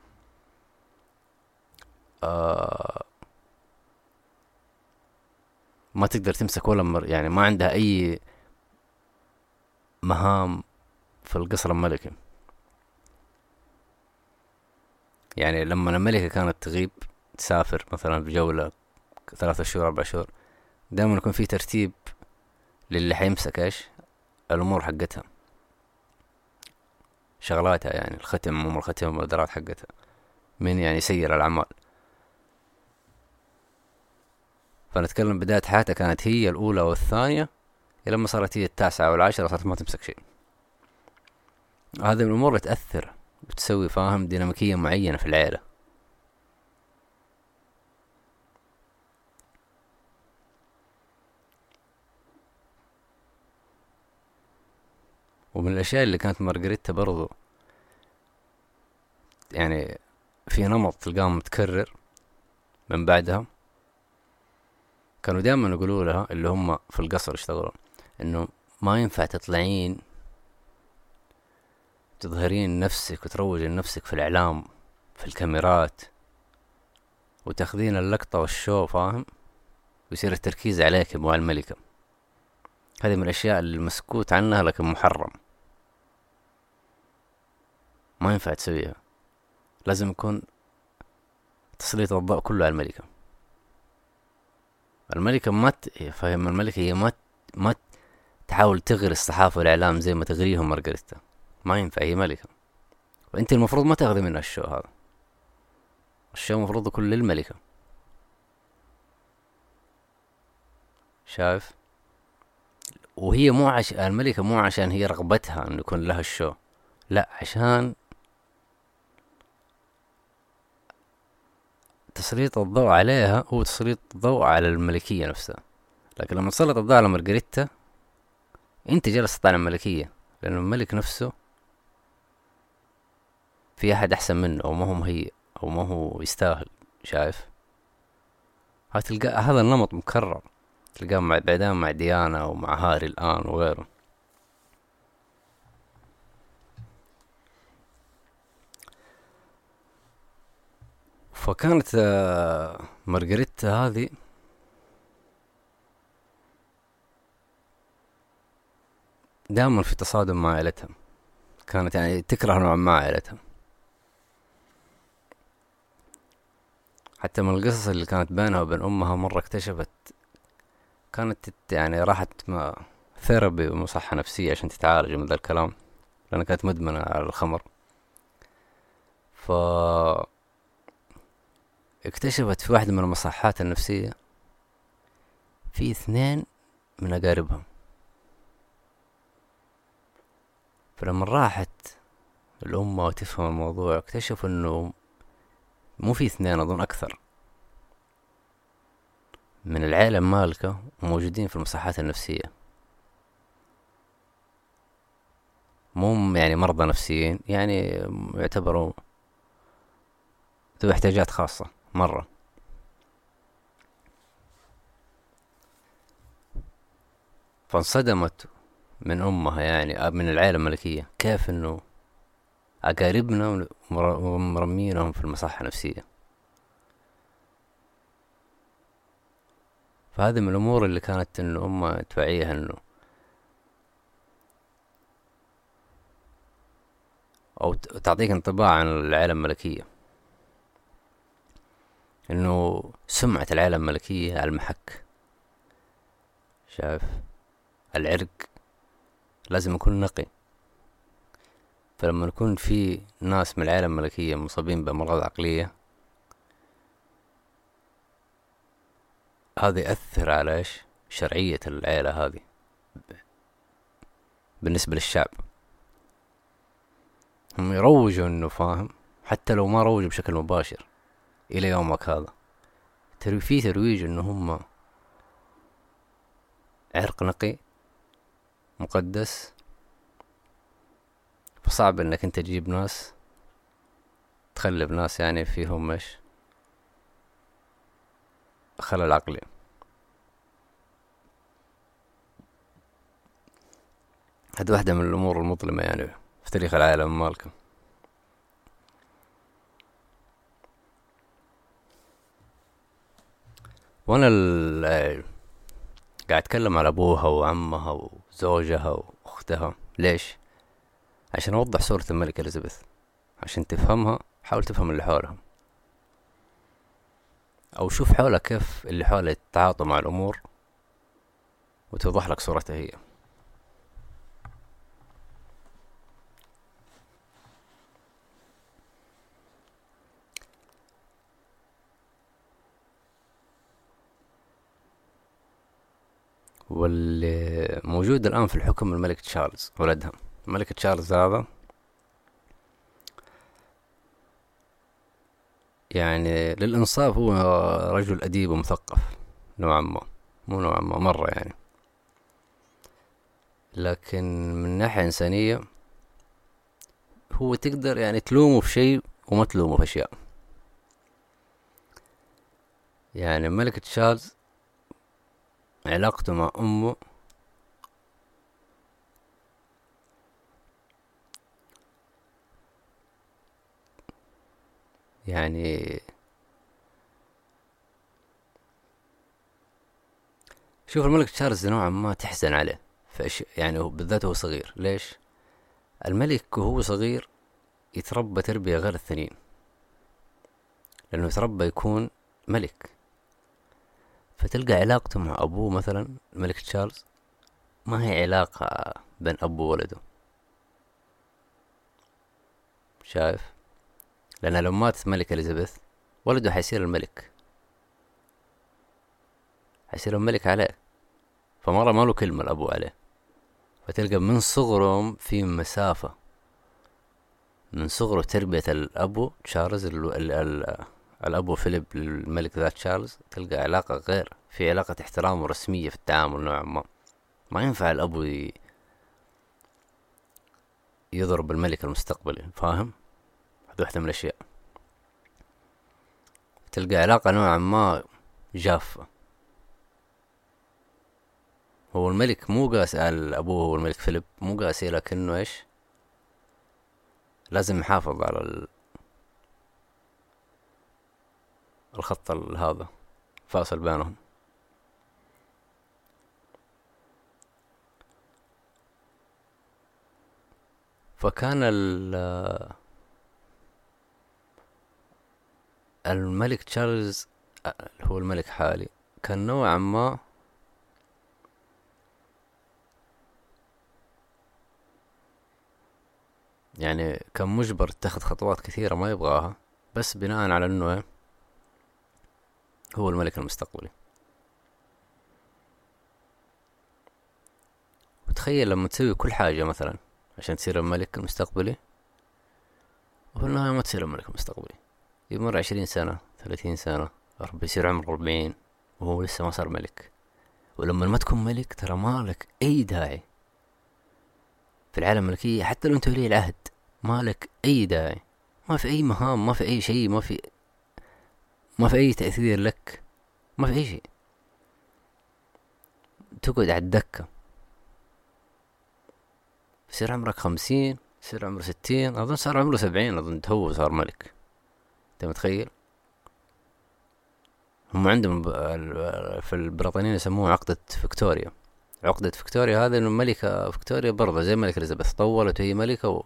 آه ما تقدر تمسك ولا مر يعني ما عندها أي مهام في القصر الملكي. يعني لما الملكة كانت تغيب تسافر مثلا في جولة ثلاثة شهور أربع شهور دائما يكون في ترتيب للي حيمسك إيش؟ الأمور حقتها. شغلاتها يعني الختم أمور الختم المبادرات حقتها. من يعني يسير الأعمال؟ فنتكلم بداية حياتها كانت هي الأولى والثانية لما صارت هي التاسعة والعاشرة صارت ما تمسك شيء. هذه الأمور اللي تأثر وتسوي فاهم ديناميكية معينة في العيلة. ومن الأشياء اللي كانت مارغريتا برضو يعني في نمط تلقاه متكرر من بعدها. كانوا دائما يقولوا لها اللي هم في القصر يشتغلوا إنه ما ينفع تطلعين تظهرين نفسك وتروجين نفسك في الإعلام في الكاميرات وتاخذين اللقطة والشو فاهم؟ ويصير التركيز عليك يا الملكة. هذه من الأشياء اللي مسكوت عنها لكن محرم. ما ينفع تسويها. لازم يكون تسليط الضوء كله على الملكة. الملكة ما فاهم الملكة هي ما ما تحاول تغري الصحافة والإعلام زي ما تغريهم مارغريتا ما ينفع هي ملكة. وأنت المفروض ما تاخذي منها ال show هذا. ال show المفروض يكون للملكة. شايف؟ وهي مو عش... الملكة مو عشان هي رغبتها إنه يكون لها ال show. لا عشان تسليط الضوء عليها هو تسليط الضوء على الملكية نفسها. لكن لما تسلط الضوء على مارغريتا انت جالس تطالع الملكية لأن الملك نفسه في أحد أحسن منه أو ما هو هي أو ما هو يستاهل شايف؟ هتلقى هذا النمط مكرر تلقاه مع بعدين مع ديانا ومع هاري الآن وغيره. فكانت آه، مارغريتا هذه دائما في تصادم مع عائلتها. كانت يعني تكره نوعا ما عائلتها. حتى من القصص اللي كانت بينها وبين أمها مرة اكتشفت كانت يعني راحت ما therapy ومصحة نفسية عشان تتعالج من ذا الكلام لأنها كانت مدمنة على الخمر. ف اكتشفت في واحدة من المصحات النفسية في اثنين من أقاربها فلما راحت الأمة وتفهم الموضوع اكتشفوا إنه مو في اثنين أظن أكثر. من العيلة المالكة موجودين في المصحات النفسية. مو يعني مرضى نفسيين يعني يعتبروا ذو احتياجات خاصة. مرة. فانصدمت من أمها يعني من العائلة الملكية كيف إنه أقاربنا ومرمينهم في المصحة النفسية. فهذه من الأمور اللي كانت إنه أمها توعيها إنه أو تعطيك انطباع عن العائلة الملكية. إنه سمعة العائلة الملكية على المحك. شايف؟ العرق لازم يكون نقي. فلما يكون في ناس من العائلة الملكية مصابين بأمراض عقلية هذا يأثر على إيش؟ شرعية العيلة هذه. بالنسبة للشعب. هم يروجوا إنه فاهم حتى لو ما روجوا بشكل مباشر. إلى يومك هذا. في ترويج إنه هم عرق نقي مقدس فصعب إنك أنت تجيب ناس تخلف ناس يعني فيهم إيش؟ خلل عقلي. هذه واحدة من الأمور المظلمة يعني في تاريخ العالم مالكم. وأنا قاعد اتكلم على ابوها وعمها وزوجها واختها. ليش؟ عشان اوضح صورة الملكة إليزابيث. عشان تفهمها حاول تفهم اللي حولها أو شوف حولك كيف اللي حولك يتعاطوا مع الأمور وتوضح لك صورتها هي. واللي موجود الآن في الحكم الملك تشارلز ولدها. الملك تشارلز هذا يعني للإنصاف هو رجل أديب ومثقف نوعا ما. مو نوعا ما مرة يعني. لكن من ناحية إنسانية هو تقدر يعني تلومه في شيء وما تلومه في أشياء. يعني الملك تشارلز علاقته مع أمه. يعني شوف الملك تشارلز نوعا ما تحزن عليه فإيش يعني بالذات هو صغير. ليش؟ الملك وهو صغير يتربى تربية غير الثانيين لأنه يتربى يكون ملك. فتلقى علاقته مع أبوه مثلا الملك تشارلز؟ ما هي علاقة بين أب وولده. شايف؟ لأن لو ماتت الملكة إليزابيث ولده حيصير الملك. حيصير الملك عليه. فمرة ما له كلمة الأبو عليه. فتلقى من صغرهم في مسافة. من صغره تربية الأبو تشارلز الأبو فيليب الملك ذات تشارلز تلقى علاقة غير في علاقة احترام ورسمية في التعامل نوعا ما. ما ينفع الأبو ي... يضرب الملك المستقبلي فاهم؟ هذه واحدة من الأشياء. تلقى علاقة نوعا ما جافة. هو الملك مو قاسي على أبوه هو الملك فيليب مو قاسي لكنه إيش؟ لازم يحافظ على ال... الخط هذا فاصل بينهم. فكان ال الملك تشارلز هو الملك حالي كان نوعا ما يعني كان مجبر اتخذ خطوات كثيرة ما يبغاها بس بناء على إنه هو الملك المستقبلي. وتخيل لما تسوي كل حاجة مثلا عشان تصير الملك المستقبلي وفي النهاية ما تصير الملك المستقبلي. يمر عشرين سنة ثلاثين سنة ربي يصير عمره أربعين وهو لسه ما صار ملك. ولما ما تكون ملك ترى ما لك أي داعي. في العالم الملكية حتى لو أنت ولي العهد ما لك أي داعي. ما في أي مهام ما في أي شيء ما في ما في أي تأثير لك. ما في أي شيء. تقعد على الدكة. يصير عمرك خمسين يصير عمره ستين أظن صار عمره سبعين أظن هو صار ملك. أنت متخيل؟ هم عندهم في البريطانيين يسموها عقدة فيكتوريا. عقدة فيكتوريا هذا إنه الملكة فيكتوريا برضه زي الملكة إليزابيث طولت وهي ملكة و...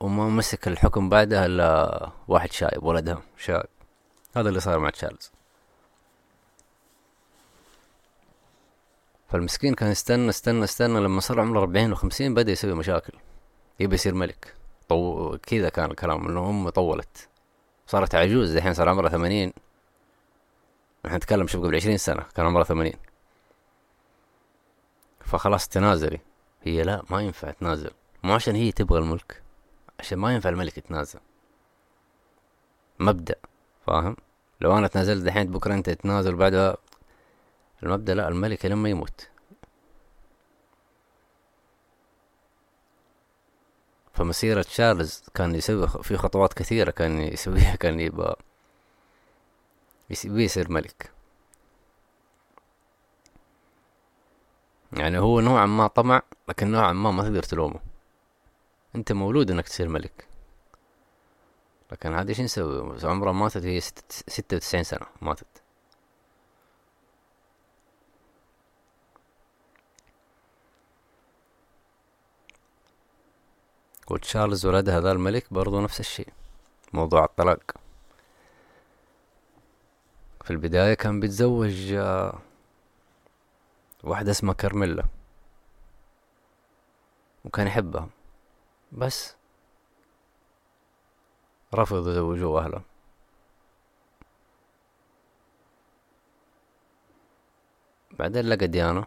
وما مسك الحكم بعدها إلا واحد شايب ولدها شايب. هذا اللي صار مع تشارلز. فالمسكين كان يستنى استنى استنى لما صار عمره أربعين وخمسين بدأ يسوي مشاكل. يبي يصير ملك. طو... كذا كان الكلام إنه أمه طولت. صارت عجوز الحين صار عمرها ثمانين. نحن نتكلم شوف قبل عشرين سنة كان عمرها ثمانين. فخلاص تنازلي. هي لا ما ينفع تنازل. مو عشان هي تبغى الملك. عشان ما ينفع الملك يتنازل. مبدأ فاهم؟ لو أنا تنازلت دحين بكرة أنت تتنازل بعدها. المبدأ لا الملك لما يموت. فمسيرة تشارلز كان يسوي في خطوات كثيرة كان يسويها كان يبقى يبي يصير ملك. يعني هو نوعا ما طمع لكن نوعا ما ما تقدر تلومه أنت مولود إنك تصير ملك. لكن هذه شو نسوي؟ عمرها ماتت هي ستة وتسعين سنة ماتت. وتشارلز ولدها ذا الملك برضو نفس الشيء موضوع الطلاق. في البداية كان بيتزوج آه، واحدة اسمها كارميلا وكان يحبها. بس. رفضوا يزوجوه أهله. بعدين لقى ديانا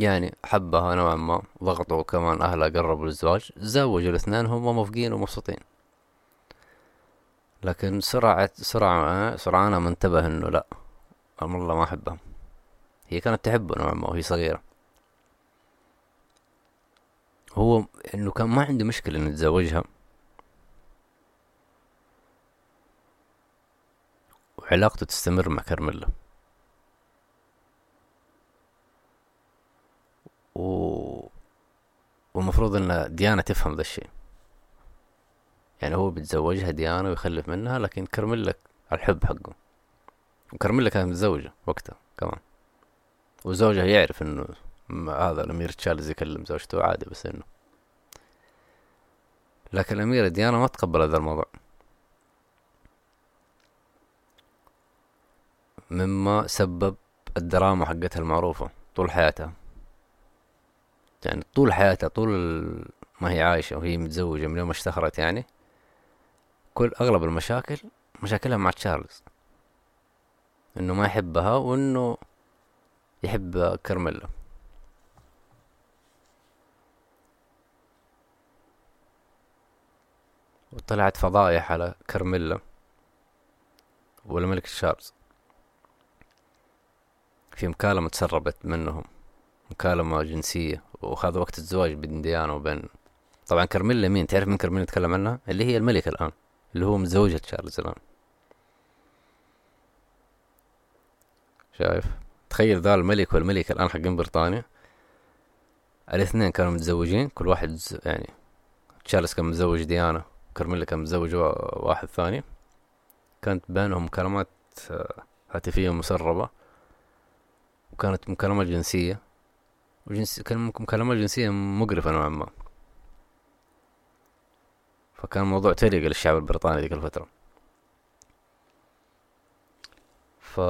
يعني حبها نوعا ما ضغطوا كمان أهلها قربوا للزواج تزوجوا الاثنين هم موافقين ومبسوطين. لكن سرعة سرعة سرعان ما انتبه إنه لا والله ما احبها هي كانت تحبه نوعا ما وهي صغيرة. هو إنه كان ما عنده مشكلة إنه يتزوجها. وعلاقته تستمر مع كارميلا و... والمفروض إن ديانا تفهم ذا الشيء. يعني هو بيتزوجها ديانا ويخلف منها لكن كارميلا الحب حقه. وكارميلا كانت متزوجة وقتها كمان. وزوجها يعرف إنه هذا الأمير تشارلز يكلم زوجته عادي بس إنه. لكن الأميرة ديانا ما تقبل هذا الموضوع. مما سبب الدراما حقتها المعروفة طول حياتها. يعني طول حياتها طول ما هي عايشة وهي متزوجة من يوم ما اشتهرت يعني كل أغلب المشاكل مشاكلها مع تشارلز. إنه ما يحبها وإنه يحب كارميلا وطلعت فضايح على كارميلا والملك تشارلز. في مكالمة تسربت منهم مكالمة جنسية وهذا وقت الزواج بين ديانا وبين. طبعا كارميلا مين؟ تعرف من كارميلا نتكلم عنها؟ اللي هي الملكة الآن اللي هو متزوجة تشارلز الآن. شايف؟ تخيل ذا الملك والملكة الآن حقين بريطانيا. الاثنين كانوا متزوجين كل واحد يعني تشارلز كان متزوج ديانا. كارميلا كان متزوج واحد ثاني. كانت بينهم مكالمات آه، هاتفية مسربة. وكانت مكالمات جنسية. وجنس كان مكالمات جنسية مقرفة نوعا ما. فكان موضوع تليق للشعب البريطاني ذيك الفترة. ف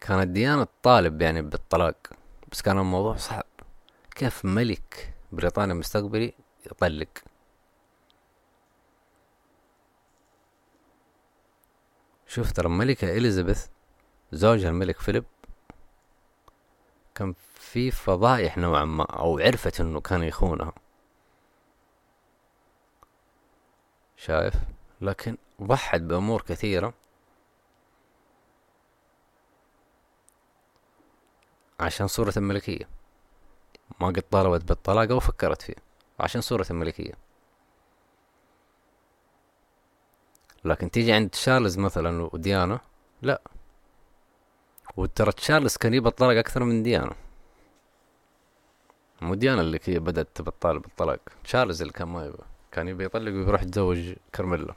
كانت ديانة تطالب يعني بالطلاق. بس كان الموضوع صعب. كيف ملك بريطانيا مستقبلي يطلق. شوف ترى الملكة إليزابيث زوجها الملك فيليب كان في فضايح نوعا ما أو عرفت إنه كان يخونها. شايف؟ لكن ضحت بأمور كثيرة. عشان صورة الملكية. ما قد طالبت بالطلاق أو فكرت فيه عشان صورة الملكية. لكن تيجي عند تشارلز مثلا وديانا لا. وترى تشارلز كان يبى الطلاق أكثر من ديانا. مو ديانا اللي بدأت تبطال بالطلاق تشارلز اللي كان ما يبغى. كان يبي يطلق ويروح يتزوج كارميلا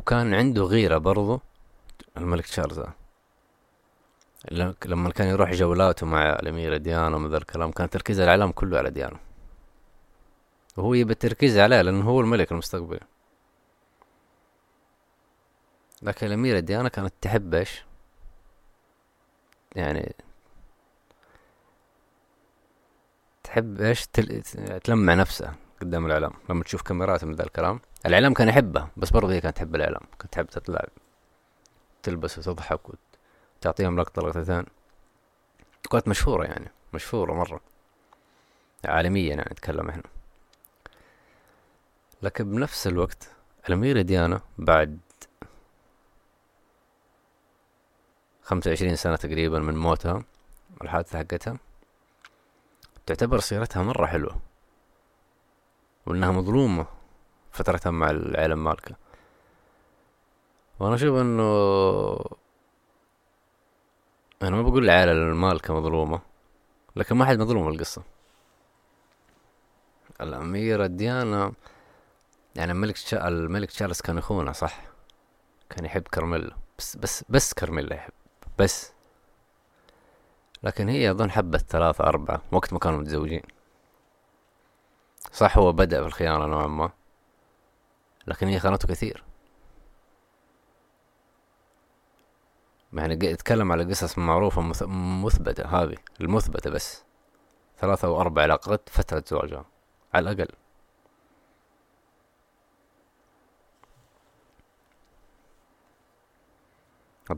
وكان عنده غيرة برضو الملك تشارلز. لما كان يروح جولاته مع الأميرة ديانا ومن ذا الكلام كان تركيز الإعلام كله على ديانا. وهو يبى التركيز عليه لأنه هو الملك المستقبلي لكن الأميرة ديانا كانت تحب إيش؟ يعني تحب إيش؟ تل... تلمع نفسها. قدام الإعلام. لما تشوف كاميرات من ذا الكلام الإعلام كان يحبها بس برضه هي كانت تحب الإعلام. كانت تحب تطلع تلبس وتضحك وتعطيهم لقطة لقطتين. كانت مشهورة يعني مشهورة مرة. عالميا يعني نتكلم إحنا. لكن بنفس الوقت الأميرة ديانا بعد خمسة وعشرين سنة تقريبا من موتها الحادثة حقتها تعتبر سيرتها مرة حلوة. وإنها مظلومة فترتها مع العالم مالكة وأنا أشوف إنه أنا ما بقول العائلة المالكة مظلومة لكن ما حد مظلوم القصة. الأميرة ديانا يعني الملك شا... الملك تشارلز كان يخونها صح؟ كان يحب كارميلا بس بس بس كارميلا يحب بس. لكن هي أظن حبت ثلاثة أربعة وقت ما كانوا متزوجين. صح هو بدأ في الخيانة نوعا ما لكن هي خانته كثير. يعني اتكلم على قصص معروفة مثبتة هذه المثبتة بس. ثلاثة أو أربع علاقات فترة زواجها على الأقل.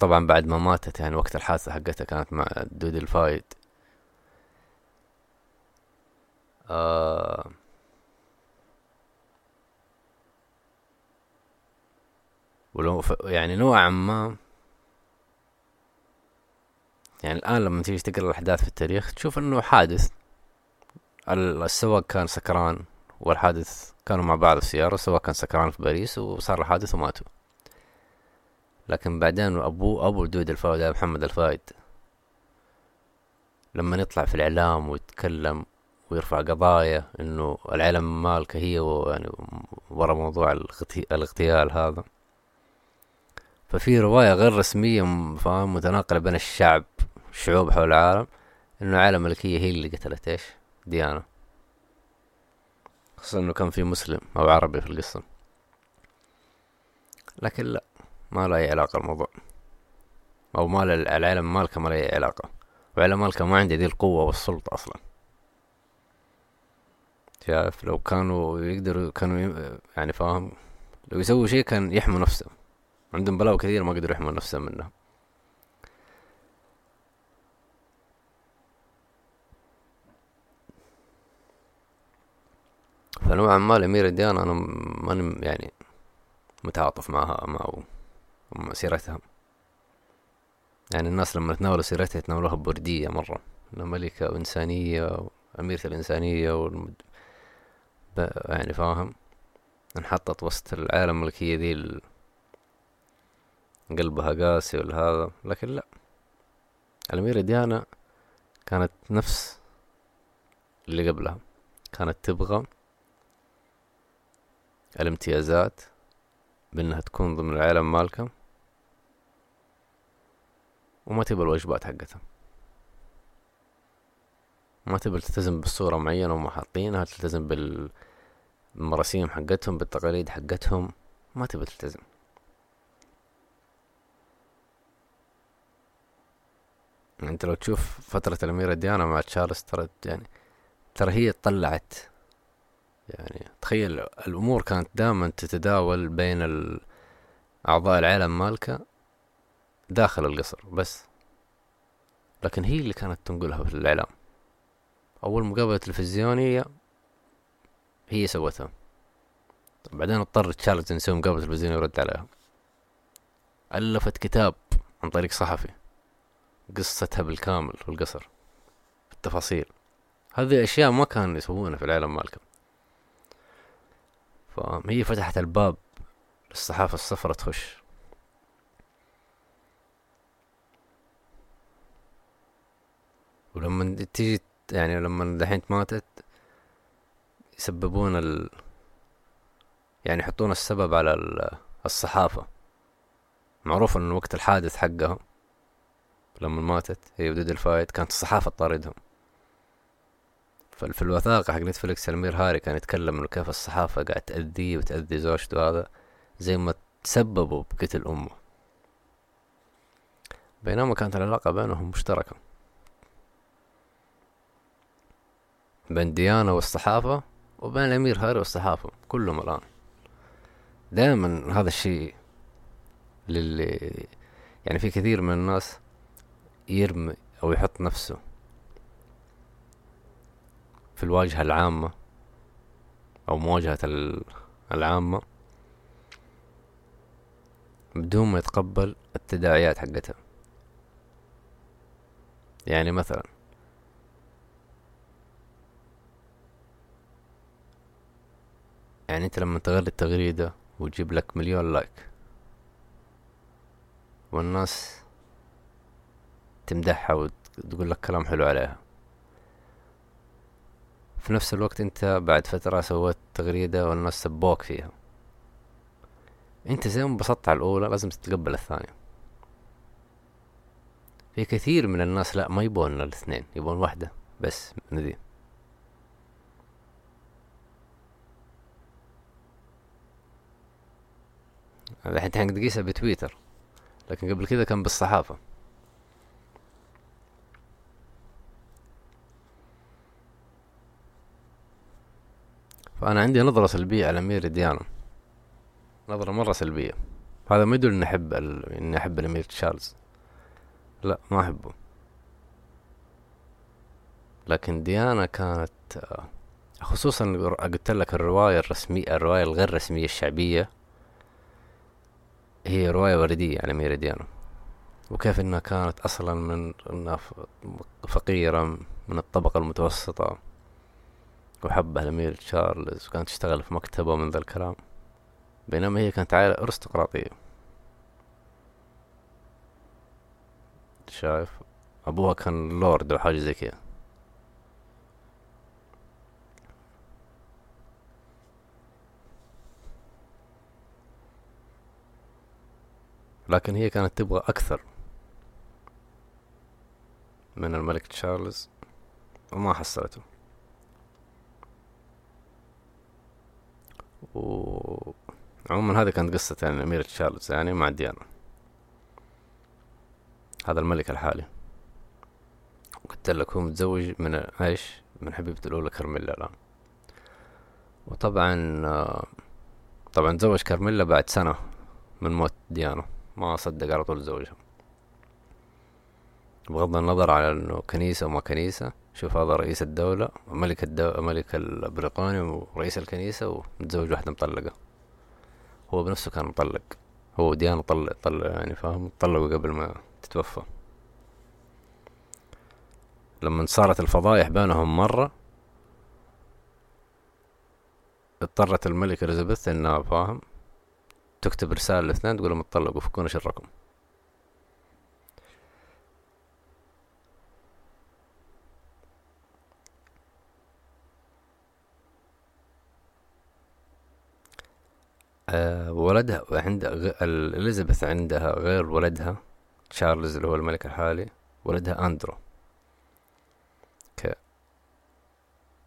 طبعا بعد ما ماتت يعني وقت الحادثة حقتها كانت مع دودي الفايد آه. ولو ف... يعني نوعا ما. يعني الآن لما تيجي تقرأ الأحداث في التاريخ تشوف إنه حادث. السواق كان سكران والحادث كانوا مع بعض في السيارة السواق كان سكران في باريس وصار الحادث وماتوا. لكن بعدين أبوه أبو دودي الفايد محمد الفايد. لما يطلع في الإعلام ويتكلم ويرفع قضايا إنه العائلة المالكة هي يعني ورا موضوع الاغتيال هذا. ففي رواية غير رسمية فاهم متناقلة بين الشعب الشعوب حول العالم إنه العائلة الملكية هي اللي قتلت إيش؟ ديانا. خصوصا إنه كان في مسلم أو عربي في القصة. لكن لا ما له أي علاقة الموضوع أو ما العالم مالكه ما له أي علاقة. وعالم مالكه ما عنده دي القوة والسلطة أصلا. شايف؟ لو كانوا يقدروا كانوا يعني فاهم لو يسووا شيء كان يحموا نفسه عندهم بلاوي كثير ما قدروا يحموا نفسهم منها. فنوعا ما الأميرة ديانا أنا ماني يعني متعاطف معها مع سيرتها. يعني الناس لما تناولوا سيرتها يتناولوها بوردية مرة. إنها ملكة وإنسانية وأميرة الإنسانية والمد... يعني فاهم؟ انحطت وسط العالم الملكية ال... قلبها قاسي والهذا لكن لا. الأميرة ديانا كانت نفس اللي قبلها. كانت تبغى الامتيازات بأنها تكون ضمن العالم مالكة وما تبى الواجبات حقتها. ما تبى تلتزم بالصورة معينة وما حاطينها تلتزم بالمراسيم حقتهم بالتقاليد حقتهم ما تبى تلتزم. انت لو تشوف فترة الأميرة ديانا مع تشارلز ترى يعني ترى هي طلعت. يعني تخيل الأمور كانت دائما تتداول بين أعضاء العالم مالكة داخل القصر بس. لكن هي اللي كانت تنقلها في الإعلام. أول مقابلة تلفزيونية هي سوتها. بعدين اضطر تشارلز يسوي مقابلة تلفزيونية ويرد عليها. ألفت كتاب عن طريق صحفي. قصتها بالكامل في القصر بالتفاصيل. هذه أشياء ما كانوا يسوونها في العالم مالكم. فهي فتحت الباب للصحافة الصفرة تخش. ولما تيجي يعني لما دحين ماتت يسببون ال يعني يحطون السبب على الصحافة. معروف إن وقت الحادث حقها لما ماتت هي ودود الفايد كانت الصحافة تطاردهم. في الوثائق حق نتفلكس الأمير هاري كان يتكلم إنه كيف الصحافة قاعد تأذيه وتأذي زوجته هذا زي ما تسببوا بقتل أمه. بينما كانت العلاقة بينهم مشتركة. بين ديانا والصحافة وبين الأمير هاري والصحافة كلهم الآن. دائما هذا الشيء للي يعني في كثير من الناس يرمي أو يحط نفسه في الواجهة العامة أو مواجهة العامة بدون ما يتقبل التداعيات حقتها يعني مثلا يعني أنت لما تغرد التغريدة وتجيب لك مليون like والناس تمدحها وتقول لك كلام حلو عليها. في نفس الوقت انت بعد فترة سويت تغريدة والناس سبوك فيها. انت زي ما انبسطت على الأولى لازم تتقبل الثانية. في كثير من الناس لا ما يبون الاثنين يبون واحدة بس من ذي. الحين تقيسها بتويتر لكن قبل كذا كان بالصحافة. فأنا عندي نظرة سلبية على أمير ديانا نظرة مرة سلبية. هذا ما يدل إني أحب ال... إني أحب الأمير تشارلز. لا ما أحبه. لكن ديانا كانت خصوصا قلت لك الرواية الرسمية الرواية الغير رسمية الشعبية هي رواية وردية على أمير ديانا وكيف إنها كانت أصلا من إنها فقيرة من الطبقة المتوسطة. وحبها الأمير تشارلز وكانت تشتغل في مكتبه من ذا الكلام. بينما هي كانت عائلة أرستقراطية. شايف؟ أبوها كان لورد أو حاجة زي كده لكن هي كانت تبغى أكثر من الملك تشارلز وما حصلته. و عموما هذه كانت قصة يعني الأميرة تشارلز يعني مع ديانا. هذا الملك الحالي. قلت لك هو متزوج من إيش؟ من حبيبته الأولى كارميلا الآن. وطبعا طبعا تزوج كارميلا بعد سنة من موت ديانا. ما صدق على طول تزوجها. بغض النظر على إنه كنيسة وما كنيسة شوف هذا رئيس الدولة ملك الدولة ملك البريطاني ورئيس الكنيسة ومتزوج واحدة مطلقة. هو بنفسه كان مطلق. هو ديانا طلق طلق يعني فاهم؟ طلقوا قبل ما تتوفى. لما صارت الفضايح بينهم مرة اضطرت الملكة إليزابيث إنها فاهم؟ تكتب رسالة الاثنين تقول لهم اتطلقوا فكونا شركم. أه ولدها عند إليزابيث عندها غير ولدها تشارلز اللي هو الملك الحالي ولدها أندرو. ك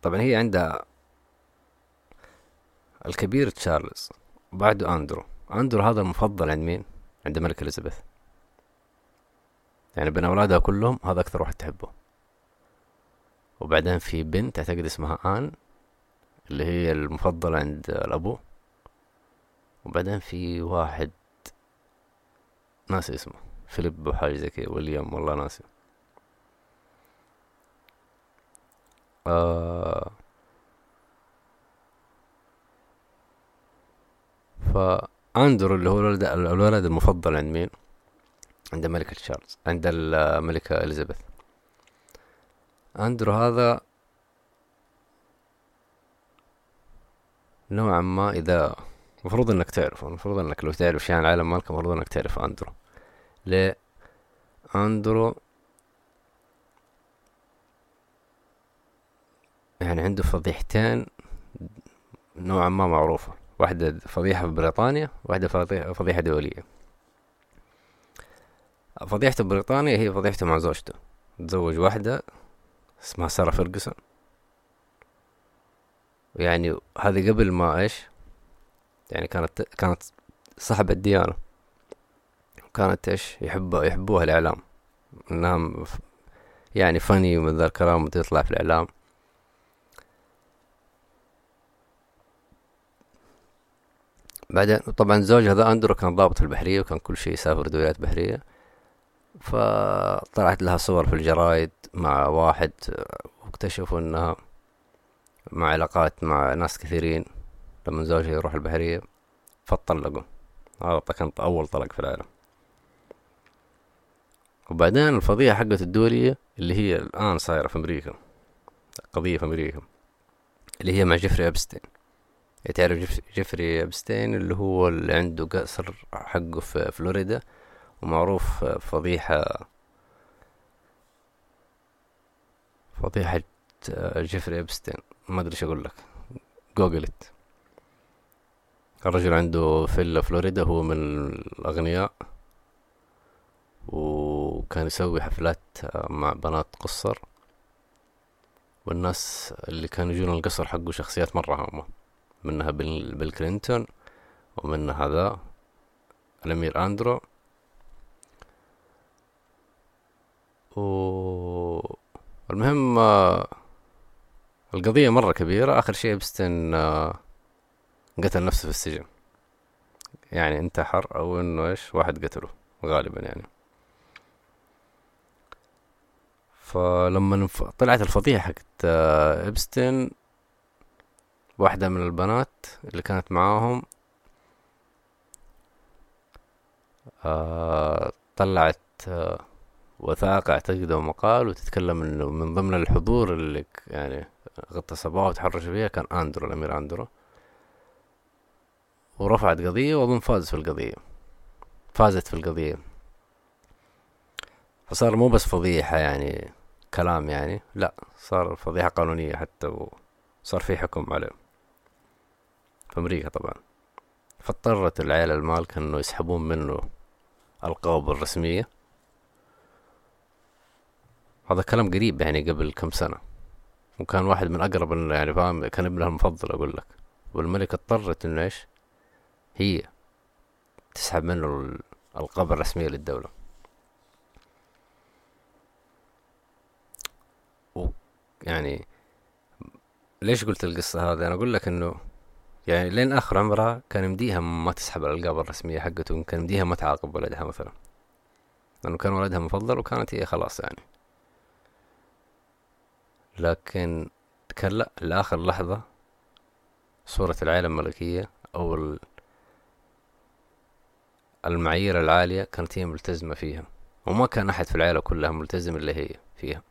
طبعا هي عندها الكبير تشارلز وبعده أندرو. أندرو هذا المفضل عند مين؟ عند الملكة إليزابيث. يعني بين أولادها كلهم هذا أكثر واحد تحبه. وبعدين في بنت أعتقد اسمها آن اللي هي المفضلة عند الأبو. وبعدين في واحد ناسي اسمه فيليب وحاجة زي كده ويليام والله ناسي. آه فأندرو اللي هو الولد, الولد المفضل عند مين؟ عند ملكة تشارلز عند الملكة إليزابيث. أندرو هذا نوعا ما إذا المفروض إنك تعرفه المفروض إنك لو تعرف شيء عن العالم مالك المفروض إنك تعرف أندرو. ليه؟ أندرو يعني عنده فضيحتين نوعا ما معروفة. واحدة فضيحة في بريطانيا واحدة فضيحة دولية. فضيحته بريطانيا هي فضيحته مع زوجته. تزوج واحدة اسمها سارة فيرجسون يعني هذه قبل ما إيش؟ يعني كانت كانت صاحبة ديانة. كانت إيش؟ يحب يحبوها الإعلام. إنها يعني فني ومن ذا الكلام وتطلع في الإعلام. بعدين طبعا زوجها ذا أندرو كان ضابط في البحرية وكان كل شيء يسافر دوريات بحرية. فطلعت لها صور في الجرايد مع واحد واكتشفوا إنها مع علاقات مع ناس كثيرين. لما زوجها يروح البحرية فطلقوا هذا كان أول طلق في العالم. وبعدين الفضيحة حقت الدولية اللي هي الآن صايرة في أمريكا قضية في أمريكا اللي هي مع جيفري أبستين. تعرف جيفري أبستين اللي هو اللي عنده قصر حقه في فلوريدا ومعروف فضيحة فضيحة جيفري أبستين. ما أدري إيش أقول لك. جوجلت الرجل عنده فيلا فلوريدا هو من الأغنياء وكان يسوي حفلات مع بنات قصر والناس اللي كانوا يجون القصر حقه شخصيات مرة هامة منها بيل كلينتون ومنها هذا الأمير أندرو. و المهم القضية مرة كبيرة. آخر شيء بستن قتل نفسه في السجن. يعني انتحر أو انه إيش واحد قتله غالبا يعني. فلما طلعت الفضيحة حقت آه، إبستين واحدة من البنات اللي كانت معاهم آه، طلعت آه، وثائق اعتقد أو مقال وتتكلم إنه من ضمن الحضور اللي يعني اغتصبوها وتحرشوا فيها كان أندرو الأمير أندرو. ورفعت قضية وأظن فازت في القضية. فازت في القضية. فصار مو بس فضيحة يعني كلام يعني لا صار فضيحة قانونية حتى وصار في حكم عليه. في أمريكا طبعا. فاضطرت العيلة المالكة إنه يسحبون منه القابة الرسمية. هذا كلام قريب يعني قبل كم سنة. وكان واحد من أقرب يعني فاهم كان ابنها المفضل أقول لك. والملكة اضطرت إنه إيش؟ هي تسحب منه الألقاب الرسمية للدولة. يعني ليش قلت القصة هذه؟ أنا أقول لك إنه يعني لين آخر عمرها كان يمديها ما تسحب الألقاب الرسمية حقته كان يمديها ما تعاقب ولدها مثلا. لأنه كان ولدها مفضل وكانت هي خلاص يعني. لكن كان لا لآخر لحظة صورة العائلة الملكية أو المعايير العالية كانت هي ملتزمة فيها وما كان أحد في العائلة كلها ملتزم إلا هي فيها.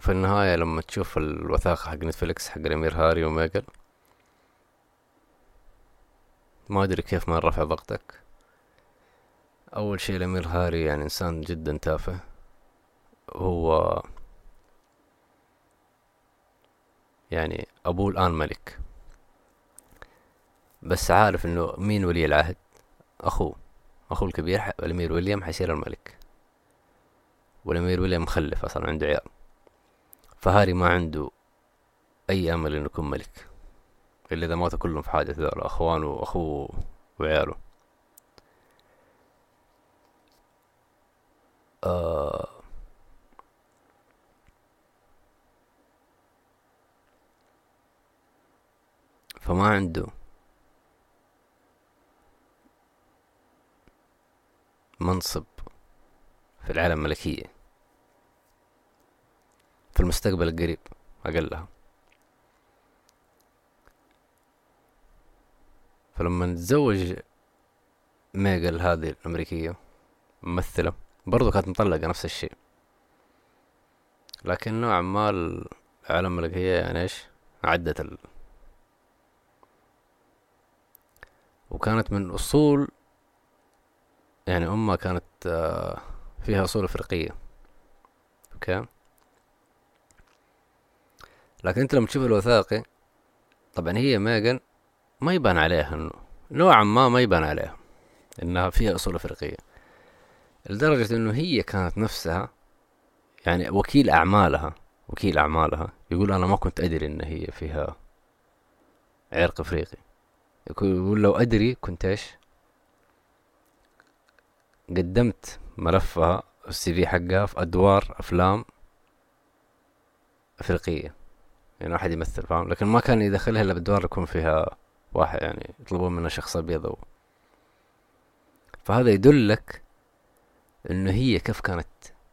في النهاية لما تشوف الوثائق حق نتفليكس حق الأمير هاري وميجل ما أدري كيف ما رفع ضغطك. أول شي الأمير هاري يعني إنسان جدا تافه. هو يعني أبوه الآن ملك. بس عارف إنه مين ولي العهد؟ أخوه. أخوه الكبير الأمير ويليام حيصير الملك. والأمير ويليام مخلف أصلا عنده عيال. فهاري ما عنده أي أمل إنه يكون ملك إلا إذا ماتوا كلهم في حاجة ذول أخوانه وأخوه وعياله. آه. فما عنده منصب في العالم الملكية. في المستقبل القريب أقلها فلما تزوج ميغل هذه الأمريكية ممثلة برضو كانت مطلقة نفس الشيء. لكن نوعا ما العالم الملكية يعني إيش؟ عدت ال... وكانت من أصول يعني أمها كانت آه، فيها أصول أفريقية. أوكي؟ لكن أنت لما تشوف الوثائقي طبعا هي ميغان ما يبان عليها إنه نوعا ما ما يبان عليها إنها فيها أصول أفريقية. لدرجة إنه هي كانت نفسها يعني وكيل أعمالها وكيل أعمالها يقول أنا ما كنت أدري إن هي فيها عرق أفريقي. يقول لو أدري كنت إيش؟ قدمت ملفها السي في حقها في أدوار أفلام أفريقية. يعني واحد يمثل فاهم؟ لكن ما كان يدخلها إلا بأدوار يكون فيها واحد يعني يطلبون منه شخص أبيض فهذا يدلك إنه هي كيف كانت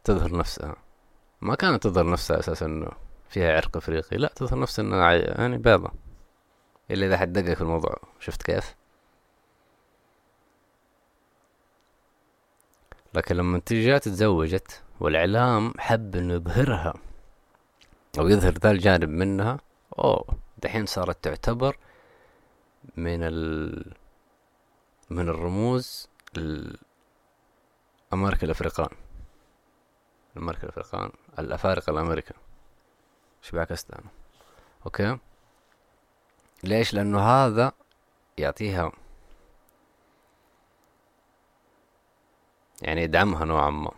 تظهر نفسها. ما كانت تظهر نفسها أساسا إنه فيها عرق أفريقي لا تظهر نفسها إنها يعني بيضة. إلا إذا حد دقق في الموضوع. شفت كيف؟ لكن لما تجي تتزوجت والإعلام حب إنه يظهرها أو يظهر ذا الجانب منها أوه دحين صارت تعتبر من ال من الرموز الأمريكا الأفريقان. الأمريكا الأفريقان الأفارقة الأمريكا إيش بعكست أنا أوكي؟ ليش؟ لأنه هذا يعطيها يعني يدعمها نوعا ما.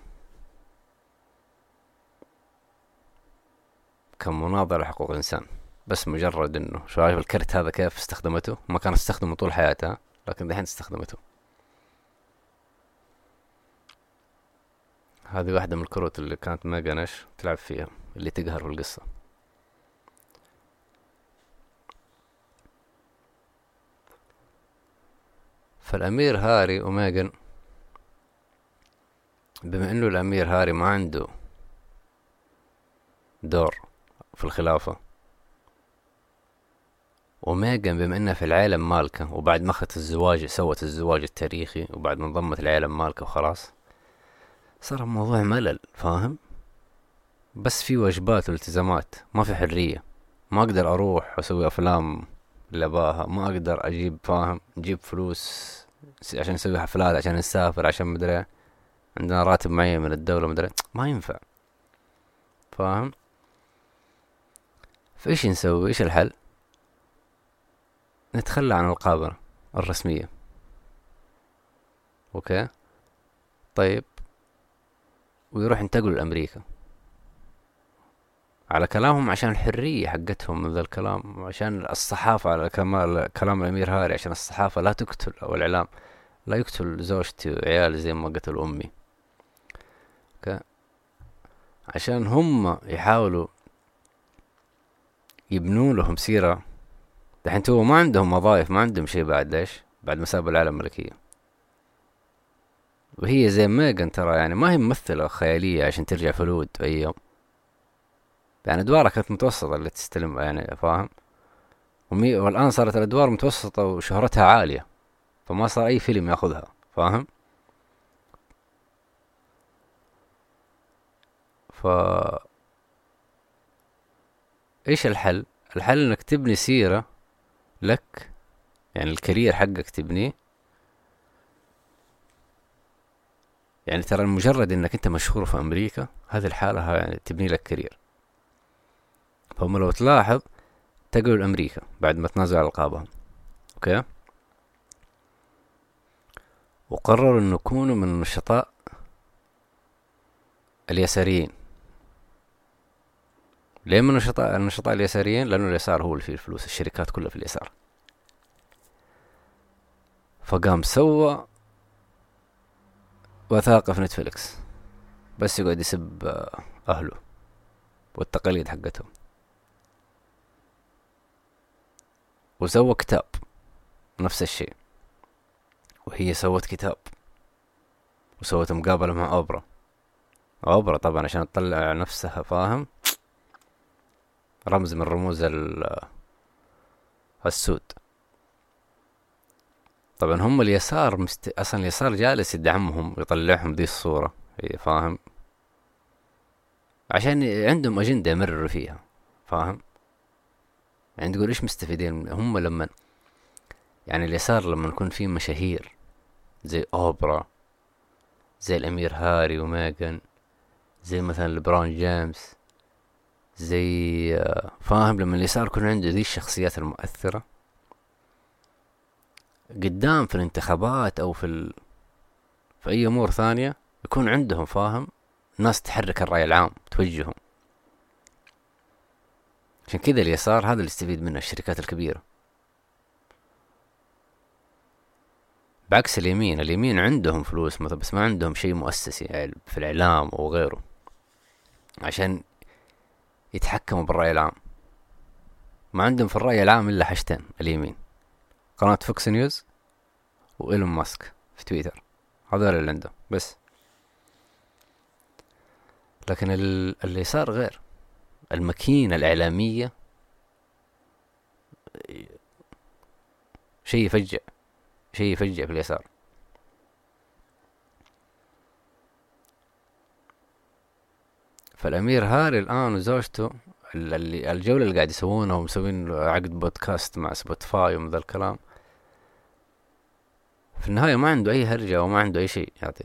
كمناضلة حقوق الإنسان بس مجرد إنه شايف الكرت هذا كيف استخدمته؟ ما كانت تستخدمه طول حياتها لكن دحين استخدمته. هذه واحدة من الكروت اللي كانت ماجانش تلعب فيها اللي تقهر في القصة. فالأمير هاري وميغان بما انه الامير هاري ما عنده دور في الخلافة وميغان بما انها في العالم مالكة وبعد ما اخذت الزواج سوت الزواج التاريخي وبعد ما انضمت العالم مالكة وخلاص صار الموضوع ملل فاهم؟ بس في واجبات والتزامات ما في حرية. ما أقدر أروح واسوي افلام اللي اباها ما أقدر أجيب فاهم؟ نجيب فلوس عشان نسوي حفلات عشان نسافر عشان مدري عندنا راتب معين من الدولة مدري ما ينفع. فاهم؟ فإيش نسوي؟ إيش الحل؟ نتخلى عن القابرة الرسمية. أوكي؟ طيب. ويروح ينتقلوا لأمريكا. على كلامهم عشان الحرية حقتهم من ذا الكلام عشان الصحافة على كمال كلام الأمير هاري عشان الصحافة لا تقتل أو الإعلام لا يقتل زوجتي وعيالي زي ما قتل أمي. عشان هم يحاولوا يبنوا لهم سيرة. دحين تو ما عندهم وظائف ما عندهم شيء بعد ليش؟ بعد ما سابوا العالم الملكية. وهي زي ميغان ترى يعني ما هي ممثلة خيالية عشان ترجع هوليوود في أي يوم. يعني أدوارها كانت متوسطة اللي تستلم يعني فاهم؟ والآن صارت الأدوار متوسطة وشهرتها عالية فما صار أي فيلم ياخذها فاهم؟ ف إيش الحل؟ الحل إنك تبني سيرة لك يعني الكارير حقك تبنيه. يعني ترى مجرد إنك أنت مشهور في أمريكا هذه الحالة يعني تبني لك career. فهم لو تلاحظ نقلوا لامريكا بعد ما تنازلوا ألقابهم. أوكي؟ وقرروا إنه يكونوا من النشطاء اليساريين. ليه من النشطاء النشطاء اليساريين لأنه اليسار هو اللي فيه الفلوس الشركات كلها في اليسار. فقام سوى وثائقي في نتفليكس بس يقعد يسب أهله والتقاليد حقتهم. وسوى كتاب نفس الشيء وهي سوت كتاب وسوت مقابلة مع أوبرا. أوبرا طبعا عشان تطلع نفسها فاهم؟ رمز من رموز السود. طبعا هم اليسار مست... أصلا اليسار جالس يدعمهم يطلعهم ذي الصورة فاهم؟ عشان عندهم أجندة يمرروا فيها فاهم؟ يعني تقول إيش مستفيدين؟ هم لما يعني اليسار لما يكون فيه مشاهير زي أوبرا زي الأمير هاري وميغان زي مثلا لبرون جيمس زي آه، فاهم لما اليسار يكون عنده ذي الشخصيات المؤثرة قدام في الانتخابات أو في ال... في أي أمور ثانية يكون عندهم فاهم ناس تحرك الرأي العام توجههم. عشان كذا اليسار هذا اللي يستفيد منه الشركات الكبيرة. بعكس اليمين اليمين عندهم فلوس مثلا بس ما عندهم شيء مؤسسي يعني في الإعلام أو غيره. عشان يتحكموا بالرأي العام. ما عندهم في الرأي العام إلا حاجتين اليمين. قناة فوكس نيوز وإيلون ماسك في تويتر. هذول اللي عنده بس. لكن اللي صار غير الماكينة الإعلامية شيء يفجع شيء يفجع في اليسار. فالأمير هاري الآن وزوجته اللي الجولة اللي قاعد يسوونها ومسوين عقد بودكاست مع Spotify ومن ذا الكلام. في النهاية ما عنده أي هرجة وما عنده أي شيء يعطي.